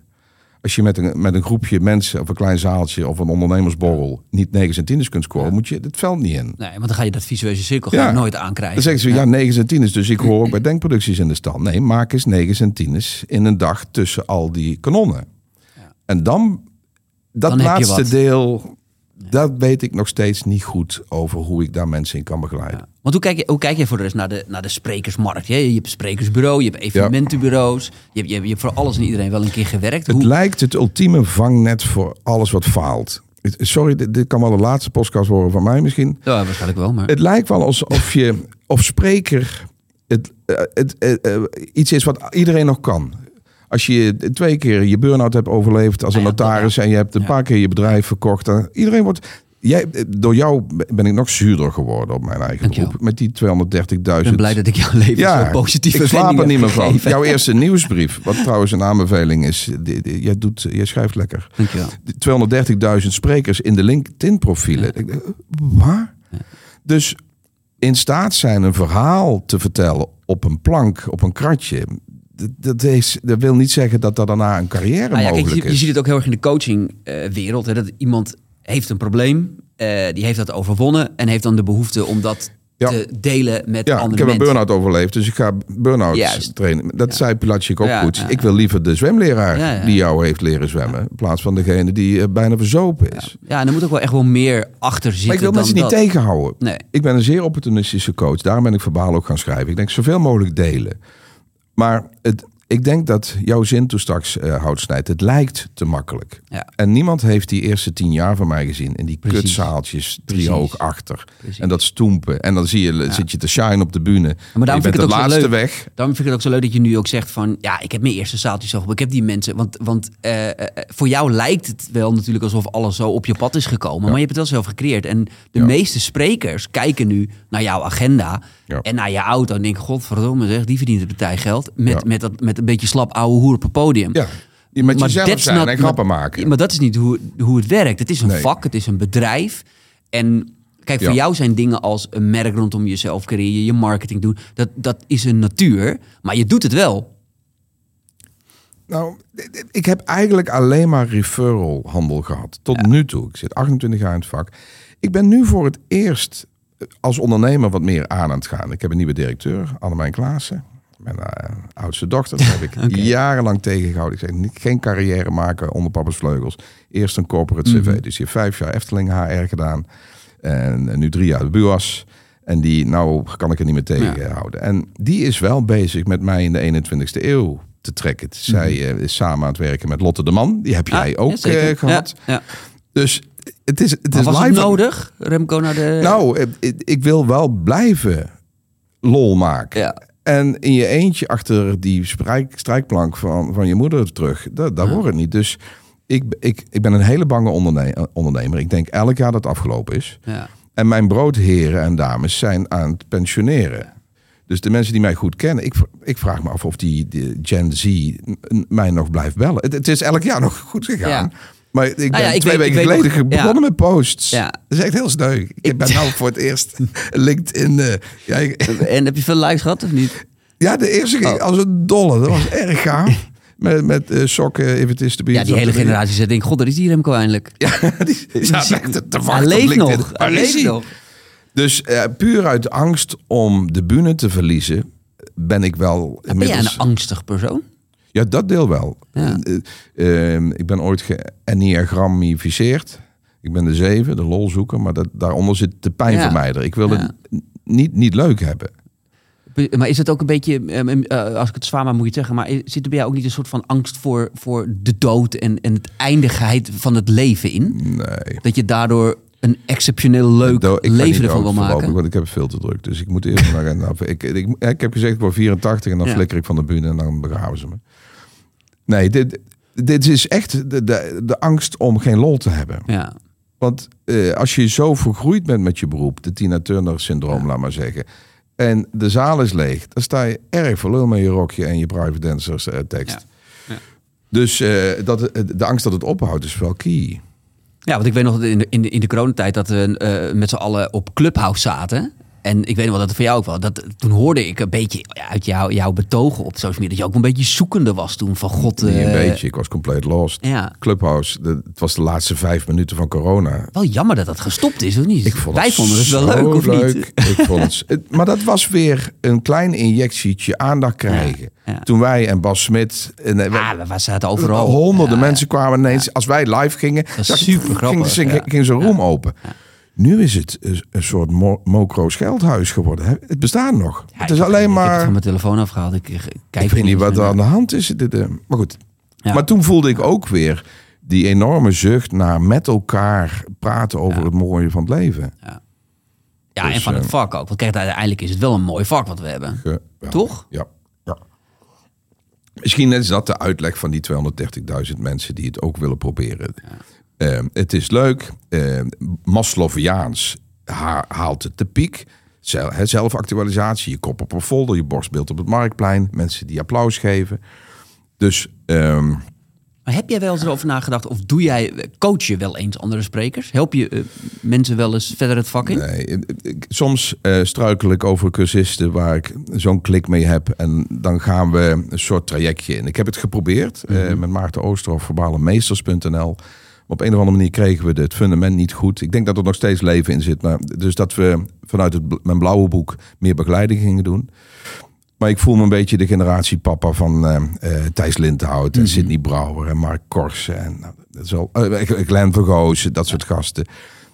Als je met een, met een groepje mensen of een klein zaaltje of een ondernemersborrel niet negens en tieners kunt scoren, moet je het veld niet in. Nee, want dan ga je dat visueuze cirkel Ja. nooit aankrijgen. Dan zeggen ze, ja, negens en tieners. Dus ik hoor ook bij denkproducties in de stal. Nee, maak eens negens en tieners in een dag tussen al die kanonnen. En dan, dat Dan laatste deel, dat weet ik nog steeds niet goed over hoe ik daar mensen in kan begeleiden. Ja. Want hoe kijk, je, hoe kijk je voor de rest naar de, naar de sprekersmarkt? Je, je hebt een sprekersbureau, je hebt evenementenbureaus. Je, hebt, je, hebt, je hebt voor alles en iedereen wel een keer gewerkt. Het Hoe, lijkt het ultieme vangnet voor alles wat faalt. Sorry, dit, dit kan wel de laatste podcast worden van mij misschien. ja, waarschijnlijk wel, maar... Het lijkt wel alsof je, of spreker, het, eh, het, eh, eh, iets is wat iedereen nog kan. Als je twee keer je burn-out hebt overleefd als een Ah ja, notaris en je hebt een paar keer je bedrijf verkocht. Dan, iedereen wordt. Jij, door jou ben ik nog zuurder geworden op mijn eigen Dankjewel. beroep. Met die 230.000. ik ben blij dat ik jouw leven ja, zo positieve ik slaap er niet meer van. Jouw eerste nieuwsbrief, wat trouwens een aanbeveling is. jij, doet, jij schrijft lekker. Dankjewel. Die 230.000 sprekers in de LinkedIn-profielen. Ik denk, Waar? Dus in staat zijn een verhaal te vertellen op een plank, op een kratje. Dat, dat, is, dat wil niet zeggen dat er daarna een carrière Nou ja, kijk, mogelijk je, je is. ziet het ook heel erg in de coachingwereld. dat iemand heeft een probleem, eh, die heeft dat overwonnen en heeft dan de behoefte om dat Ja. te delen met Ja, ik andere heb een mensen. burn-out overleefd, dus ik ga burn-out Juist. trainen. Dat zei Pilatschik ook Ja, goed. ja, Ik wil liever de zwemleraar Ja, ja. die jou heeft leren zwemmen, in plaats van degene die eh, bijna verzopen is. Ja, en er moet ook wel echt wel meer achter zitten Maar ik wil dan mensen niet dat. tegenhouden. Nee. Ik ben een zeer opportunistische coach. Daarom ben ik verbaal ook gaan schrijven. Ik denk zoveel mogelijk delen. Maar het, ik denk dat jouw zin toen straks uh, hout snijdt. Het lijkt te makkelijk. Ja. En niemand heeft die eerste tien jaar van mij gezien. In die Precies. kutzaaltjes, driehoog achter. Precies. En dat stoempen. En dan zie je, zit je te shine op de bühne. Maar daarom vind ik de het ook zo laatste leuk. weg. Daarom vind ik het ook zo leuk dat je nu ook zegt van... ja, ik heb mijn eerste zaaltje zo. Ik heb die mensen... Want, want eh, eh, voor jou lijkt het wel natuurlijk alsof alles zo op je pad is gekomen. Maar je hebt het wel zelf gecreëerd. En de meeste sprekers kijken nu naar jouw agenda... En naar je auto en denken... godverdomme zeg, die verdient een partij geld... met, met, dat, met een beetje slap ouwe hoer op het podium. Ja. Je met Maar jezelf zijn not- en grappen maken. Maar dat is niet hoe, hoe het werkt. Het is een Nee. vak, het is een bedrijf. En kijk, voor Ja. jou zijn dingen als een merk rondom jezelf creëren, je marketing doen, dat, dat is een natuur. Maar je doet het wel. Nou, ik heb eigenlijk alleen maar referral handel gehad. Tot nu toe. Ik zit 28 jaar in het vak. Ik ben nu voor het eerst als ondernemer wat meer aan aan het gaan. Ik heb een nieuwe directeur, Annemijn Klaassen. Mijn eh, oudste dochter. Daar heb ik jarenlang tegengehouden. Ik zeg, niet- geen carrière maken onder papa's vleugels. Eerst een corporate cv. Mhm. Dus die heeft vijf jaar Efteling HR gedaan. En, en nu drie jaar de BUAS. En die, nou kan ik er niet meer tegenhouden. En die is wel bezig met mij in de 21ste eeuw te trekken. Zij eh, is samen aan het werken met Lotte de Man. Die heb jij Mhm. Ah, ook ja, zeker. eh, gehad. Ja. Dus het is, het Maar is was live. het nodig, Remco, naar de... Nou, ik- ik wil wel blijven lol maken. Ja. En in je eentje achter die strijk, strijkplank van, van je moeder terug, dat, dat wordt het niet. Dus ik, ik, ik ben een hele bange onderne- ondernemer. Ik denk elk jaar dat het afgelopen is. Ja. En mijn broodheren en dames zijn aan het pensioneren. Dus de mensen die mij goed kennen, ik, ik vraag me af of die, die Gen Z mij nog blijft bellen. Het, het is elk jaar nog goed gegaan. Ja. Maar ik ben Nou ja, ik twee weet- weken geleden nog- begonnen ja. met posts. Ja. Dat is echt heel sneu. Ik, Ik- ben nou voor het eerst LinkedIn. ja, ik- En heb je veel likes gehad of niet? ja, de eerste ging Oh. als een dolle. Dat was erg gaaf. Met, met eh, sokken, if it is to be. Ja, die hele generatie zegt, denk, god, daar is die Remco eindelijk. Ja, die, die echt te- te wachten Hij op leeft LinkedIn. nog. Hij leeft nog. Dus eh, puur uit angst om de bühne te verliezen, ben ik wel Ben jij een angstig persoon? Ja, dat deel wel. Ja. Eh, eh, eh, ik ben ooit geëniagrammificeerd. Ik ben de zeven, de lolzoeker, maar dat, daaronder zit de pijnvermijder. Ik wil het niet, niet leuk hebben. Maar is het ook een beetje, ehm, eh, als ik het zwaar maar moet je zeggen, maar zit er bij jou ook niet een soort van angst voor, voor de dood en, en het eindigheid van het leven in? Nee. Dat je daardoor een exceptioneel leuk ik leven ervan wil maken? Want ik heb veel te druk. Dus ik moet eerst naar... nou, ik, ik, ik heb gezegd, ik word 84 en dan Ja. flikker ik van de bühne en dan begraven ze me. Nee, dit, dit is echt de, de, de angst om geen lol te hebben. Ja, Want eh, als je zo vergroeid bent met je beroep, de Tina Turner syndroom, laat maar zeggen. En de zaal is leeg, dan sta je erg voor lul met je rokje en je private dancers eh, tekst. Ja. Ja. Dus eh, dat, de angst dat het ophoudt is wel key. ja want ik weet nog dat in de, in de, in de coronatijd dat we met z'n allen op Clubhouse zaten. En ik weet wel dat het voor jou ook wel. Dat, toen hoorde ik een beetje uit jou, jouw betogen op social media. Dat je ook een beetje zoekende was toen van god. Een eh, beetje, ik was compleet lost. Ja, Clubhouse, de, het was de laatste vijf minuten van corona. wel jammer dat dat gestopt is, of niet? Ik vond Wij het vonden het wel leuk, of leuk. niet? Ik vond het, maar dat was weer een klein injectietje aandacht krijgen. ja. Toen wij en Bas Smit... En, eh, Ah, we- we zaten overal. Honderden mensen kwamen ineens. Als wij live gingen, is zag- super ging, grappig, ging zo'n room open. Nu is het een, soort mo mokro scheldhuis geworden. hè. Het bestaat nog. Ja, het is ik alleen Ik heb het maar... van mijn telefoon afgehaald. Ik, ik, kijk Ik weet niet wat er aan de hand is. Maar goed. Ja. Maar toen voelde ik ook weer die enorme zucht naar met elkaar praten over Ja. het mooie van het leven. Ja, en Dus, van het eh, vak ook. Want kijk, uiteindelijk is het wel een mooi vak wat we hebben. Ge- ja. Toch? Ja. ja. Misschien is dat de uitleg van die 230.000 mensen die het ook willen proberen. Eh, het is leuk. Uh, Maslowiaans ha- haalt het de piek. Zelfactualisatie, je kop op een folder, je borstbeeld op het marktplein. Mensen die applaus geven. Dus ehm, Maar heb jij wel eens erover nagedacht? Of doe jij, coach je wel eens andere sprekers? Help je eh, mensen wel eens verder het vak in? nee, soms eh, struikel ik over cursisten waar ik zo'n klik mee heb. En dan gaan we een soort trajectje in. Ik heb het geprobeerd eh, met Maarten Oosterhoff, verbalenmeesters.nl. Op een of andere manier kregen we het fundament niet goed. Ik denk dat er nog steeds leven in zit. Maar dus dat we vanuit het, mijn blauwe boek meer begeleiding gingen doen. Maar ik voel me een beetje de generatie papa van uh, uh, Thijs Lindhout en Sidney Brouwer en Mark Korsen en nou, dat is al, uh, Glenn Vergoos, dat soort gasten.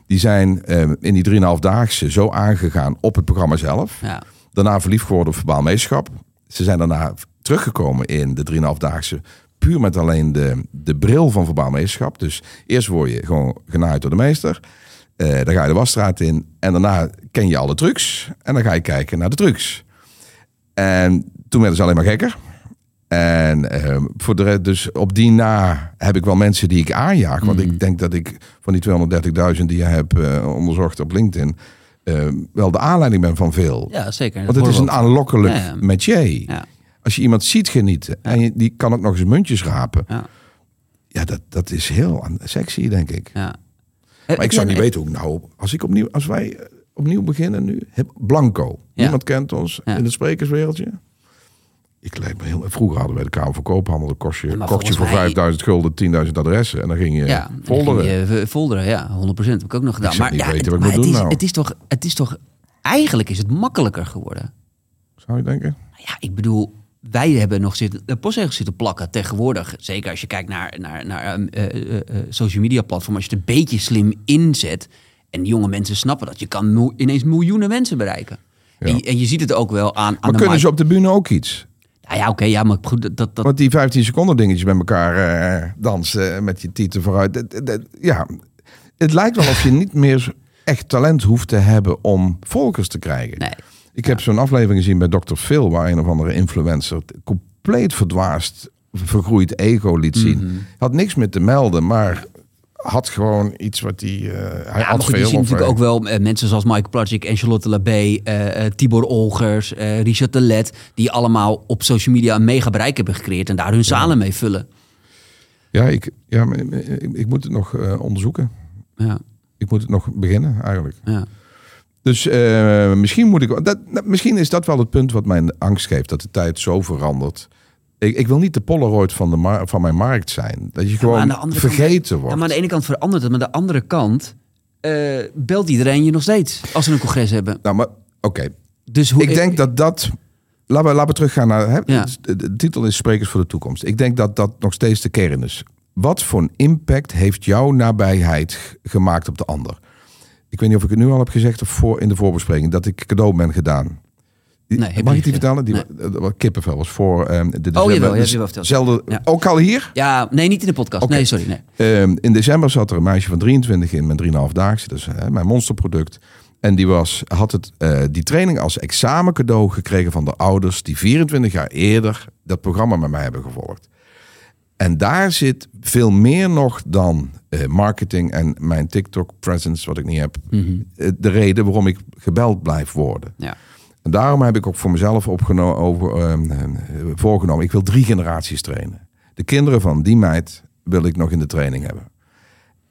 Die zijn in die 3,5-daagse zo aangegaan op het programma zelf. Ja. Daarna verliefd geworden op verbaal meeschap. Ze zijn daarna teruggekomen in de 3,5-daagse puur met alleen de, de bril van verbaal meesterschap. Dus eerst word je gewoon genaaid door de meester. Uh, dan ga je de wasstraat in. En daarna ken je alle trucs. En dan ga je kijken naar de trucs. En toen werden ze alleen maar gekker. En uh, voor de dus op die na heb ik wel mensen die ik aanjaag. Want ik denk dat ik van die 230.000 die je hebt uh, onderzocht op LinkedIn. wel de aanleiding ben van veel. Ja, zeker. Want het is een aanlokkelijk ja, ja. métier. Ja. Als je iemand ziet genieten en je, die kan ook nog eens muntjes rapen. Ja, ja dat, dat is heel sexy, denk ik. ja. Maar ik zou niet weten hoe ik nou, als ik opnieuw, als wij eh, opnieuw beginnen nu, heb Blanco. Niemand kent ons Ja. in het sprekerswereldje. Ik lijkt me heel. Vroeger hadden wij de Kamer van Koophandel. Dan kost je, kocht voor volgens mij- 5000 gulden 10.000 adressen. En dan ging je Ja, dan folderen. ging je, eh, folderen, ja, 100%. Heb ik ook nog gedaan. zou Maar, niet ja, weten het, ik maar moet het, doen is, nou. het is toch, het is toch, eigenlijk is het makkelijker geworden. Zou je denken? Nou Ja, ik bedoel, wij hebben nog zitten, de postzegels zitten plakken tegenwoordig. Zeker als je kijkt naar, naar, naar eh, social media platform. Als je het een beetje slim inzet. En jonge mensen snappen dat. Je kan ineens miljoenen mensen bereiken. Ja. En, je- en je ziet het ook wel aan, aan Maar de kunnen ze op de bühne ook iets? Nou ja, oké, ja, maar goed, dat, dat, Want die 15 seconden dingetjes met elkaar dansen met je tieten vooruit. dat- dat- ja, het lijkt wel of je niet meer echt talent hoeft te hebben om volgers te krijgen. nee. Ik heb zo'n aflevering gezien bij Dr. Phil, waar een of andere influencer compleet verdwaasd, vergroeid ego liet zien. Mhm. Had niks meer te melden, maar had gewoon iets wat hij. eh hij Ja, had goed, je veel. ziet natuurlijk ook wel eh, mensen zoals Mike Plagic en Charlotte Labé, eh, eh, Tibor Olgers, Richard de Let, die allemaal op social media een mega bereik hebben gecreëerd en daar hun zalen mee vullen. Ja, ik, ja ik, ik moet het nog onderzoeken. Ja, Ik moet het nog beginnen, eigenlijk. ja. Dus eh, misschien moet ik. Dat, dat- misschien is dat wel het punt wat mij angst geeft, dat de tijd zo verandert. Ik, ik wil niet de Polaroid van, de van mijn markt zijn. Dat je gewoon kant- vergeten Ja, wordt. maar aan de ene kant verandert het, maar aan de andere kant eh, belt iedereen je nog steeds als ze een congres hebben. Nou, maar oké. Dus hoe, Ik denk dat dat. Laten we, laten we teruggaan naar. Hè, Ja. de, titel is Sprekers voor de Toekomst. Ik denk dat dat nog steeds de kern is. Wat voor een impact heeft jouw nabijheid gemaakt op de ander? Ik weet niet of ik het nu al heb gezegd of voor, in de voorbespreking dat ik cadeau ben gedaan. Die- Nee, Mag ik die vertellen? Die, kippenvel was voor. ehm de, jawel, december- je hebt je wel verteld. zelfde- Ja. Ook al hier? Ja, nee, niet in de podcast. Nee, sorry. Nee. Ehm, in december zat er een meisje van 23 in mijn 3,5 daagse. Dus mijn monsterproduct. En die was, had het, eh, die training als examen cadeau gekregen van de ouders die 24 jaar eerder dat programma met mij hebben gevolgd. En daar zit veel meer nog dan eh, marketing en mijn TikTok presence, wat ik niet heb. eh, de reden waarom ik gebeld blijf worden. Ja. En daarom heb ik ook voor mezelf over, ehm, eh, voorgenomen. Ik wil drie generaties trainen. De kinderen van die meid wil ik nog in de training hebben.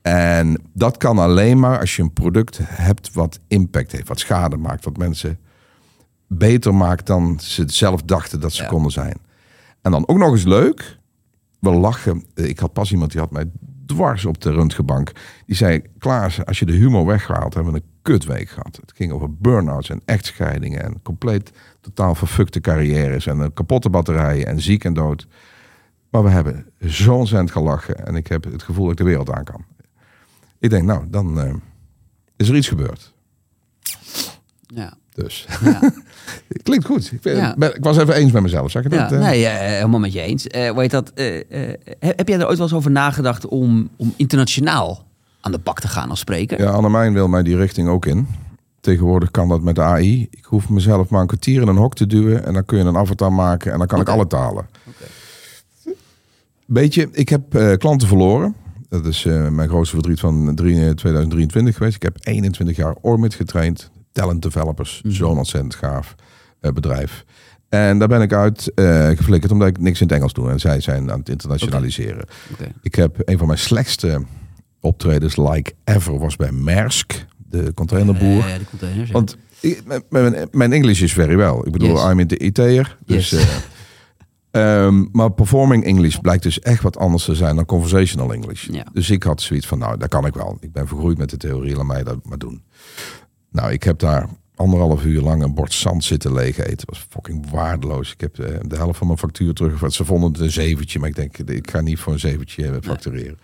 En dat kan alleen maar als je een product hebt wat impact heeft, wat schade maakt, wat mensen beter maakt dan ze zelf dachten dat ze Ja. konden zijn. En dan ook nog eens leuk, we lachen. Ik had pas iemand die had mij dwars op de röntgenbank. Die zei, Klaas, als je de humor weghaalt, hebben we een kutweek gehad. Het ging over burn-outs en echtscheidingen en compleet totaal verfukte carrières en eh, kapotte batterijen en ziek en dood. Maar we hebben zo ontzettend gelachen en ik heb het gevoel dat ik de wereld aan kan. Ik denk, nou, dan eh, is er iets gebeurd. Ja. Dus, Ja. klinkt goed. Ik, ben- Ja. ben- ik was even eens met mezelf. Zeg ik Ja, dat? eh? nee, eh, helemaal met je eens. Weet dat, heb jij er ooit wel eens over nagedacht om, om internationaal aan de bak te gaan als spreker? Ja, Annemijn wil mij die richting ook in. Tegenwoordig kan dat met de AI. Ik hoef mezelf maar een kwartier in een hok te duwen en dan kun je een avatar maken en dan kan ik alle talen. Beetje, ik heb klanten verloren. Dat is mijn grootste verdriet van drie- eh, 2023 geweest. Ik heb 21 jaar Ormit getraind. Talent developers, Mhm. zo'n ontzettend gaaf eh, bedrijf. En daar ben ik uit eh, geflikkerd omdat ik niks in het Engels doe. En zij zijn aan het internationaliseren. Ik heb een van mijn slechtste optredens like ever was bij Maersk, de containerboer. Eh, de containers, ja. Want ik- mijn- mijn, Engels is very well. Ik bedoel, Yes. I'm in de IT'er. Dus, Yes. eh, Ehm, maar performing English blijkt dus echt wat anders te zijn dan conversational English. Ja. Dus ik had zoiets van, nou, dat kan ik wel. Ik ben vergroeid met de theorie, laat mij dat maar doen. Nou, ik heb daar anderhalf uur lang een bord zand zitten leeg eten. Dat was fucking waardeloos. Ik heb eh, de helft van mijn factuur terug. Ze vonden het een zeventje, maar ik denk, ik ga niet voor een zeventje eh, factureren.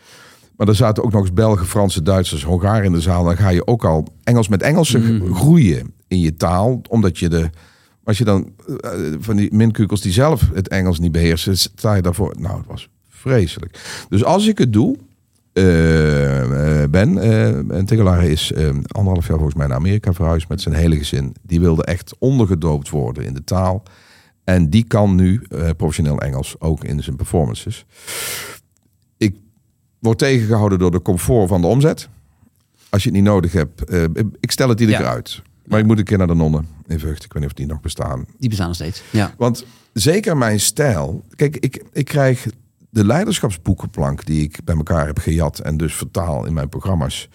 Maar er zaten ook nog eens Belgen, Fransen, Duitsers, Hongaren in de zaal. Dan ga je ook al Engels met Engelsen groeien in je taal. Omdat je de... Als je dan eh, van die minkukels die zelf het Engels niet beheersen, sta je daarvoor. Nou, het was vreselijk. Dus als ik het doe, eh, eh, ben, eh en Tegelaar is anderhalf jaar volgens mij naar Amerika verhuisd met zijn hele gezin. Die wilde echt ondergedoopt worden in de taal. En die kan nu professioneel Engels ook in zijn performances. Ik word tegengehouden door de comfort van de omzet. Als je het niet nodig hebt, ik stel het iedere Ja. keer uit. Maar ik moet een keer naar de nonnen in Vught. Ik weet niet of die nog bestaan. Die bestaan nog steeds. Ja. Want zeker mijn stijl. Kijk, ik, ik krijg de leiderschapsboekenplank die ik bij elkaar heb gejat en dus vertaal in mijn programma's.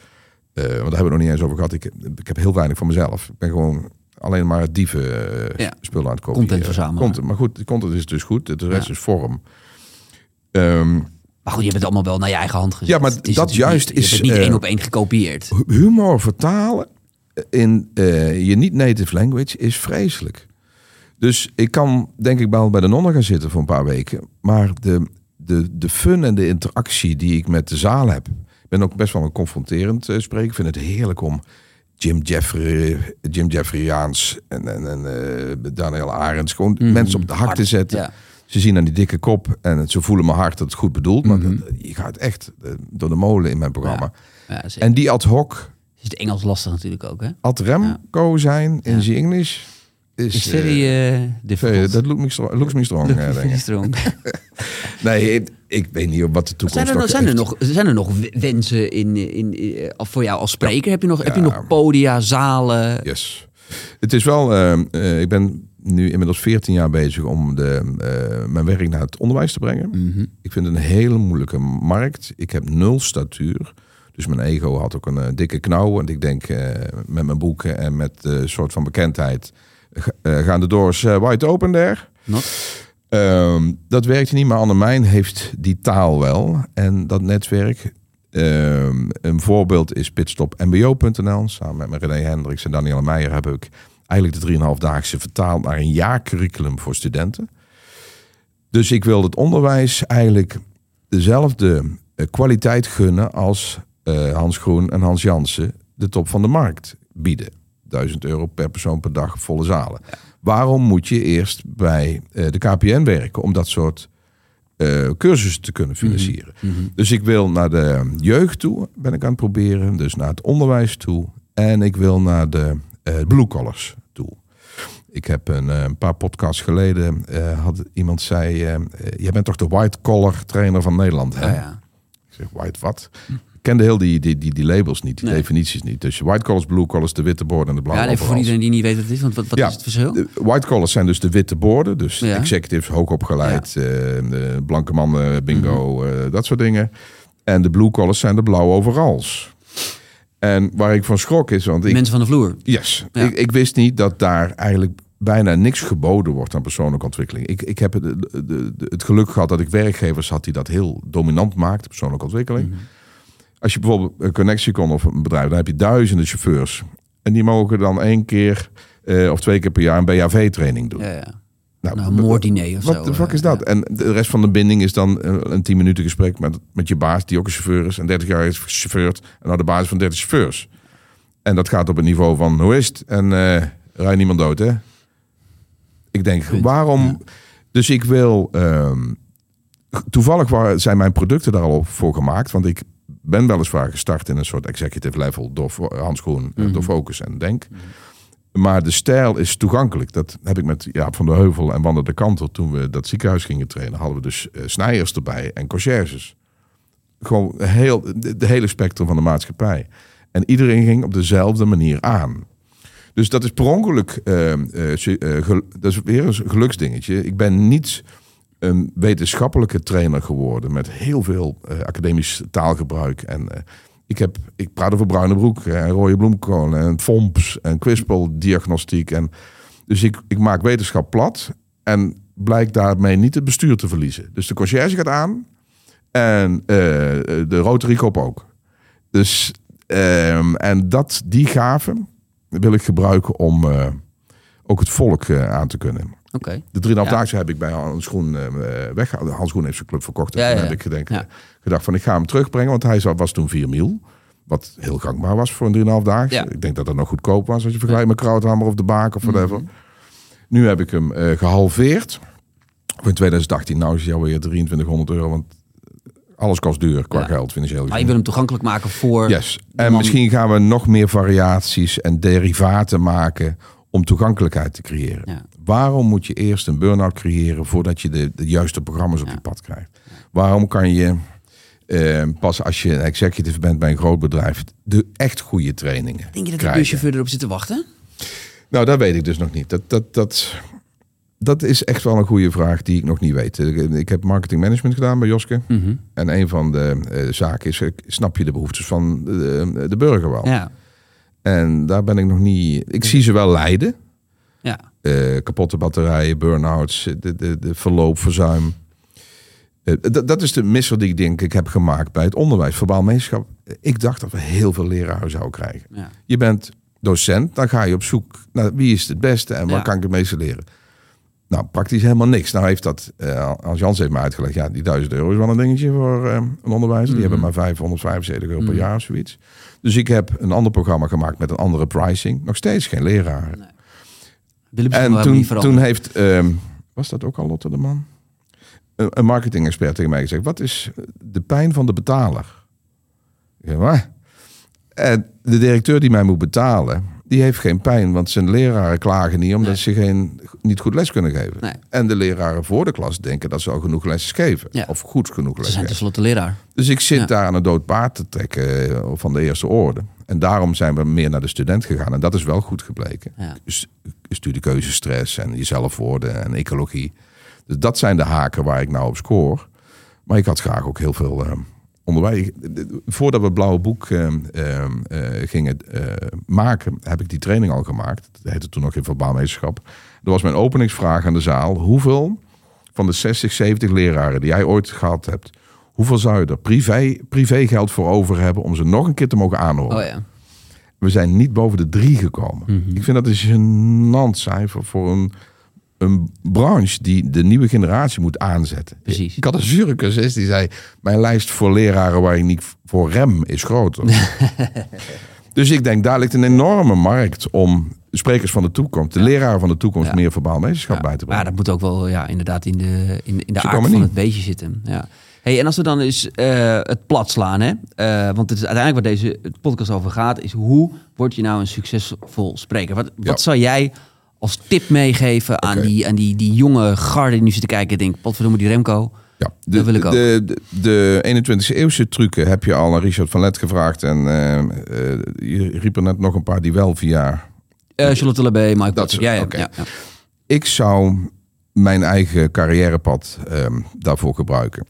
Eh, want daar hebben we het nog niet eens over gehad. Ik, ik heb heel weinig van mezelf. Ik ben gewoon alleen maar dieven eh, Ja. spullen aan het kopen. Content verzamelen. Content, maar goed, de content is dus goed. De rest Ja. is vorm. Ehm, Maar goed, je hebt het allemaal wel naar je eigen hand gezet. Ja, maar Het is dat juist niet, je hebt is, het niet één op één gekopieerd. humor vertalen in eh, je niet-native language is vreselijk. Dus ik kan denk ik wel bij de nonnen gaan zitten voor een paar weken. Maar de, de, de fun en de interactie die ik met de zaal heb. Ik ben ook best wel een confronterend eh, spreker. Ik vind het heerlijk om Jim Jeffrey, Jim Jeffreyaans en, en, en eh, Daniel Arends gewoon mensen op de hak te zetten. Ja. Ze zien aan die dikke kop en ze voelen mijn hart dat het goed bedoeld. Maar dat- je gaat echt eh, door de molen in mijn programma. Ja. En die ad hoc is het Engels lastig natuurlijk ook, hè? Ad Remco zijn in zijn English is... Is eh, very uh, very- difficult. dat looks me, stro- looks me strong. eh, denk ik. Strong. Nee, ik, ik weet niet wat de toekomst Zijn er, nog, zijn, er nog, zijn er nog w- wensen in, in, in- voor jou als spreker? Heb, je nog, heb je nog podia, zalen? Yes. Het is wel... eh, eh, ik ben nu inmiddels 14 jaar bezig om de, eh, mijn werk naar het onderwijs te brengen. Mhm. Ik vind het een hele moeilijke markt. Ik heb nul statuur. Dus mijn ego had ook een eh, dikke knauw. En ik denk eh, met mijn boeken en met een soort van bekendheid... eh, gaan de doors eh, wide open daar. Ehm, dat werkte niet, maar Annemijn heeft die taal wel. En dat netwerk. Ehm, een voorbeeld is pitstopmbo.nl. Samen met René Hendricks en Danielle Meijer heb ik eigenlijk de 3,5-daagse vertaald naar een jaarcurriculum voor studenten. Dus ik wil het onderwijs eigenlijk dezelfde eh, kwaliteit gunnen als Hans Groen en Hans Jansen de top van de markt bieden. 1000 euro per persoon per dag, volle zalen. Waarom moet je eerst bij eh, de KPN werken om dat soort eh, cursussen te kunnen financieren? Dus ik wil naar de jeugd toe, ben ik aan het proberen. Dus naar het onderwijs toe. En ik wil naar de eh blue collars toe. Ik heb een, een paar podcasts geleden, had iemand zei, jij bent toch de white collar trainer van Nederland? Hè? Ja, ja. Ik zeg, white wat? Ik kende heel die, die, die, die labels niet, die Nee. definities niet. Dus white collars, blue collars, de witte borden en de blauwe ja, even voor iedereen die niet weet wat het is. Want wat, wat Ja, is het verschil? De white collars zijn dus de witte borden. Dus Ja. executives, hoogopgeleid, eh, de blanke mannen, bingo, Mhm. eh, dat soort dingen. En de blue collars zijn de blauwe overals. En waar ik van schrok is, want ik, Mensen van de vloer. yes, Ja. ik, ik wist niet dat daar eigenlijk bijna niks geboden wordt aan persoonlijke ontwikkeling. Ik, ik heb het, de- het geluk gehad dat ik werkgevers had die dat heel dominant maakten, persoonlijke ontwikkeling. Mhm. Als je bijvoorbeeld een Connexicon of een bedrijf, dan heb je duizenden chauffeurs. En die mogen dan één keer eh, of twee keer per jaar een BHV-training doen. Ja, ja. Nou, Nou, een moorddiner of zo. wat de fuck eh, is dat? ja. En de rest van de binding is dan eh, een 10 minuten gesprek met, met je baas, die ook een chauffeur is. En 30 jaar is chauffeurd. En nou de baas van 30 chauffeurs. En dat gaat op het niveau van, hoe is het? En eh rij niemand dood, hè? Ik denk, Punt. waarom... Dus ik wil... ehm, toevallig zijn mijn producten daar al voor gemaakt. Want ik ben weliswaar gestart in een soort executive level door Hans Groen, eh, Mhm. door Focus en Denk. Maar de stijl is toegankelijk. Dat heb ik met Jaap van der Heuvel en Wander de Kanter. Toen we dat ziekenhuis gingen trainen, hadden we dus eh, snijers erbij en conciërges. Gewoon heel, de, de hele spectrum van de maatschappij. En iedereen ging op dezelfde manier aan. Dus dat is per ongeluk, eh, eh, eh, gel- dat is weer een geluksdingetje. Ik ben niet een wetenschappelijke trainer geworden met heel veel eh, academisch taalgebruik. En eh, ik, heb, ik praat over bruine broek en rode bloemkool en FOMPS en kwispeldiagnostiek. En, dus ik, ik maak wetenschap plat. En blijkt daarmee niet het bestuur te verliezen. Dus de conciërge gaat aan en de Rotary Kop ook. Dus, um, en dat, die gaven wil ik gebruiken om ook het volk aan te kunnen. Okay. De 3,5 ja. dagen heb ik bij Hans Groen uh, weggehaald. Hans Groen heeft zijn club verkocht. En toen heb ik gedacht, van ik ga hem terugbrengen. Want hij was toen 4 mil. Wat heel gangbaar was voor een 3,5 dagen. Ik denk dat dat nog goedkoop was als je vergelijkt met Krauthammer of de Baak of whatever. Mm -hmm. Nu heb ik hem uh, gehalveerd. Voor in 2018. Nou is hij alweer 2300 euro. Want alles kost duur qua ja. geld financieel. Maar je wil hem toegankelijk maken voor. Yes. En misschien gaan we nog meer variaties en derivaten maken om toegankelijkheid te creëren. Ja. Waarom moet je eerst een burn-out creëren voordat je de, de juiste programma's op ja. je pad krijgt? Waarom kan je uh, pas als je executive bent bij een groot bedrijf de echt goede trainingen? Denk je dat de buschauffeur erop zit te wachten? Nou, dat weet ik dus nog niet. Dat, dat, dat, dat is echt wel een goede vraag die ik nog niet weet. Ik heb marketing management gedaan bij Joske. Mm -hmm. En een van de uh, zaken is, snap je de behoeftes van de, de burger wel? Ja. En daar ben ik nog niet... Ik zie ze wel lijden. Ja. Uh, kapotte batterijen, burn-outs, de, de, de verloop, verzuim. Uh, dat is de misser die ik denk ik heb gemaakt bij het onderwijs. Verbaal meesterschap. Ik dacht dat we heel veel leraren zouden krijgen. Ja. Je bent docent, dan ga je op zoek naar wie is het beste en waar Ja. kan ik het meeste leren. Nou, praktisch helemaal niks. Nou heeft dat, uh, als Jans heeft me uitgelegd, ja, die 1000 euro is wel een dingetje voor uh, een onderwijzer. Die Mhm. hebben maar 575 euro per Mhm. jaar of zoiets. Dus ik heb een ander programma gemaakt met een andere pricing. Nog steeds geen leraren. Nee. En toen, toen heeft, ehm, was dat ook al Lotte de Man? Een, een marketing-expert tegen mij gezegd: wat is de pijn van de betaler? Zeg, "Wat?" En de directeur die mij moet betalen, die heeft geen pijn, want zijn leraren klagen niet omdat Nee. ze geen, niet goed les kunnen geven. Nee. En de leraren voor de klas denken dat ze al genoeg les geven. Ja. Of goed genoeg les Ze zijn tenslotte leraar. Dus ik zit Ja. daar aan een dood paard te trekken eh, van de eerste orde. En daarom zijn we meer naar de student gegaan. En dat is wel goed gebleken. Ja. St- Studiekeuzestress en jezelf worden en ecologie. Dus dat zijn de haken waar ik nou op scoor. Maar ik had graag ook heel veel eh, onderwijs. Voordat we het blauwe boek eh, eh, eh, gingen eh, maken, heb ik die training al gemaakt. Dat heette toen nog in verbaalmeesterschap. Dat was mijn openingsvraag aan de zaal. Hoeveel van de 60, 70 leraren die jij ooit gehad hebt, hoeveel zou je er privé, privé geld voor over hebben om ze nog een keer te mogen aanhoren? Oh ja. We zijn niet boven de drie gekomen. Mhm. Ik vind dat een gênant cijfer voor een, een branche die de nieuwe generatie moet aanzetten. Precies. Ik had een zure cursist die zei, mijn lijst voor leraren waar je niet voor rem is groter. dus ik denk, daar ligt een enorme markt om sprekers van de toekomst, de leraren van de toekomst, Ja. meer verbaal meesterschap Ja. bij te Ja, brengen. dat moet ook wel ja, inderdaad in de, in, in de Ze aard van niet. het beestje zitten. Ja. Hey, en als we dan eens eh, het plat slaan, hè? Eh, want het is uiteindelijk waar deze podcast over gaat, is hoe word je nou een succesvol spreker? Wat, Ja. wat zou jij als tip meegeven aan, die, aan die, die jonge garde die nu zit te kijken en denkt, potverdomme die Remco. Ja, de, Dat wil ik ook. De, de, de 21e eeuwse trucken heb je al aan Richard van Let gevraagd. En eh, je riep er net nog een paar die wel via... Eh Charlotte Lebé, Mike Dat Ja, ja, oké. ja, ja. Ik zou mijn eigen carrièrepad ehm, daarvoor gebruiken.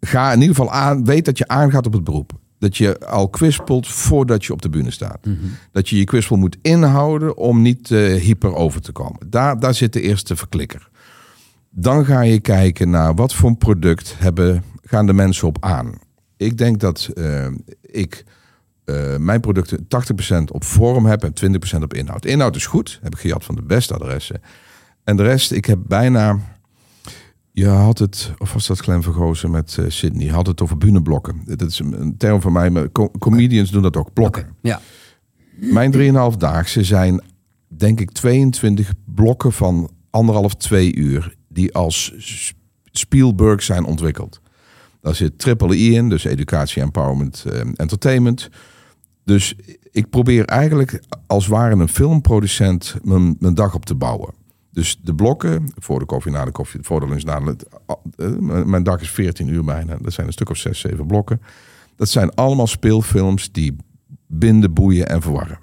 Ga in ieder geval aan, weet dat je aangaat op het beroep. Dat je al kwispelt voordat je op de bühne staat. Mhm. Dat je je kwispel moet inhouden om niet eh, hyper over te komen. Daar, daar zit de eerste verklikker. Dan ga je kijken naar wat voor een product hebben, gaan de mensen op aan. Ik denk dat eh, ik eh, mijn producten 80% op vorm heb en 20% op inhoud. Inhoud is goed, heb ik gejat van de beste adressen. En de rest, ik heb bijna... Je had het, of was dat Glenn Vergozen met eh, Sydney, had het over buneblokken. Dat is een, een term van mij, maar co- comedians doen dat ook, blokken. Ja. Mijn 3,5-daagse zijn, denk ik, 22 blokken van anderhalf, twee uur. Die als Spielberg zijn ontwikkeld. Daar zit triple E in, dus educatie, empowerment, eh, entertainment. Dus ik probeer eigenlijk als ware een filmproducent mijn, mijn dag op te bouwen. Dus de blokken, voor de koffie, na de koffie, voor de lunch, na de lunch. eh, Mijn dag is 14 uur bijna. Dat zijn een stuk of zes, zeven blokken. Dat zijn allemaal speelfilms die binden, boeien en verwarren.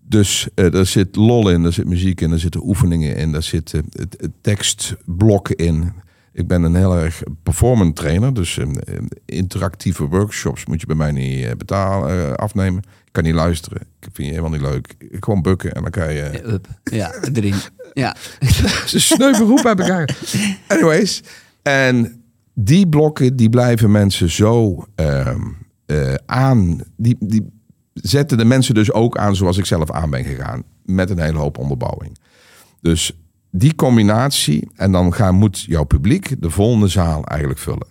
Dus eh, er zit lol in, er zit muziek in, er zitten oefeningen in, er zitten het, tekstblokken in. Ik ben een heel erg performance trainer, dus eh, eh, interactieve workshops moet je bij mij niet eh, betalen, eh, afnemen. Ik kan niet luisteren, ik vind je helemaal niet leuk. Gewoon bukken en dan kan je... Ja, erin. Ja. Ze sneu beroep heb ik eigenlijk. Anyways. En die blokken, die blijven mensen zo ehm, eh, aan. Die, die zetten de mensen dus ook aan zoals ik zelf aan ben gegaan. Met een hele hoop onderbouwing. Dus die combinatie. En dan gaan, moet jouw publiek de volgende zaal eigenlijk vullen.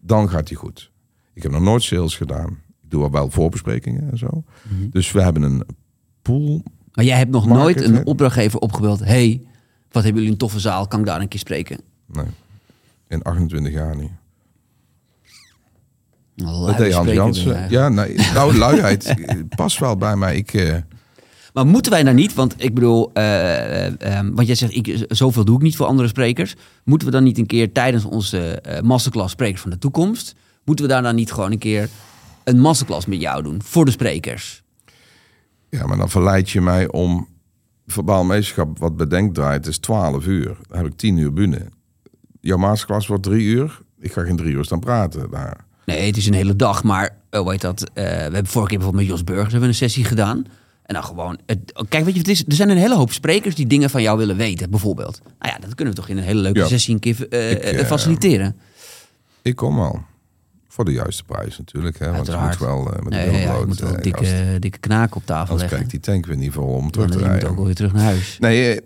Dan gaat die goed. Ik heb nog nooit sales gedaan. Ik doe wel voorbesprekingen en zo. Dus we hebben een pool. Maar jij hebt nog Market, nooit een hè? opdrachtgever opgebeld. hey, wat hebben jullie een toffe zaal? Kan ik daar een keer spreken? Nee, in 28 jaar niet. Luie Dat deed Hans Jansen. Ja, nou, luiheid past wel bij mij. Ik, eh, Maar moeten wij nou niet, want ik bedoel, eh, eh, eh, want jij zegt, ik, zoveel doe ik niet voor andere sprekers. Moeten we dan niet een keer tijdens onze eh, masterclass Sprekers van de Toekomst, moeten we daar dan niet gewoon een keer een masterclass met jou doen voor de sprekers? Ja, maar dan verleid je mij om verbaal meesterschap wat bedenkt draait, is 12 uur. Dan heb ik 10 uur bühne. Jouw masterclass wordt 3 uur. Ik ga geen drie uur staan praten daar. Nee, het is een hele dag, maar hoe heet dat? Eh, we hebben vorige keer bijvoorbeeld met Jos Burgers hebben we een sessie gedaan. En dan gewoon, het, kijk, weet je, wat het is, er zijn een hele hoop sprekers die dingen van jou willen weten, bijvoorbeeld. Nou ja, dat kunnen we toch in een hele leuke Ja. sessie een keer eh, Ik, eh, eh, faciliteren. Ik kom al. Voor de juiste prijs natuurlijk. Hè, want je moet wel eh, met Nee, de ja, billen je bloot, moet wel eh, een dikke, dikke knaken op tafel leggen. krijgt die tank weer niet vol om terug te je moet rijden. ook wel weer terug naar huis. Nee, eh,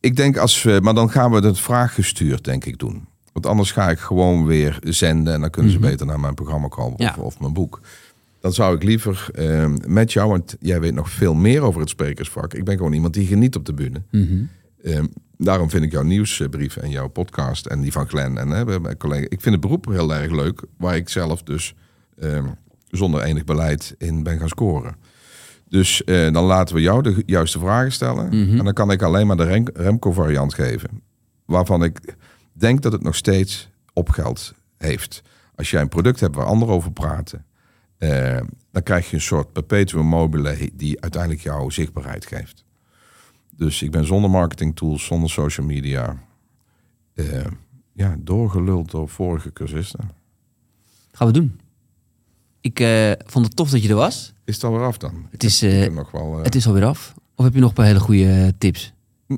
ik denk als we, maar dan gaan we het vraaggestuurd, denk ik, doen. Want anders ga ik gewoon weer zenden en dan kunnen ze beter naar mijn programma komen of, Ja. of mijn boek. Dan zou ik liever eh, met jou, want jij weet nog veel meer over het sprekersvak. Ik ben gewoon iemand die geniet op de bühne. Mhm. Eh, daarom vind ik jouw nieuwsbrief en jouw podcast en die van Glenn en hè, mijn collega. Ik vind het beroep heel erg leuk, waar ik zelf dus eh, zonder enig beleid in ben gaan scoren. Dus eh, dan laten we jou de juiste vragen stellen. Mhm. En dan kan ik alleen maar de Rem- Remco-variant geven. Waarvan ik denk dat het nog steeds opgeld heeft. Als jij een product hebt waar anderen over praten... eh, dan krijg je een soort perpetuum mobile... die uiteindelijk jouw zichtbaarheid geeft. Dus ik ben zonder marketing tools, zonder social media... eh, ja, doorgeluld door vorige cursisten. Gaan we doen. Ik eh, vond het tof dat je er was. Is het alweer af dan? Het is, eh, nog wel... Het is alweer af. Of heb je nog een paar hele goede tips?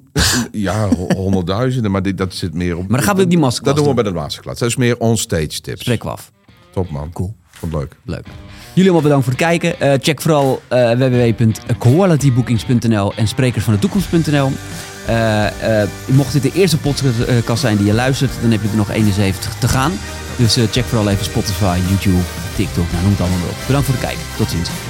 Ja, ho- honderdduizenden, maar dit, dat zit meer op... Maar dan gaan we die masterclass Dat doen we bij de masterclass. Dat is meer on-stage tips. Spreken we af. Top man. Cool. Vond leuk. Leuk. Jullie allemaal bedankt voor het kijken. Eh, check vooral eh www.qualitybookings.nl en sprekersvandetoekomst.nl. Eh, eh, mocht dit de eerste podcast zijn die je luistert, dan heb je er nog 71 te gaan. Dus check vooral even Spotify, YouTube, TikTok, nou, noem het allemaal op. Bedankt voor het kijken. Tot ziens.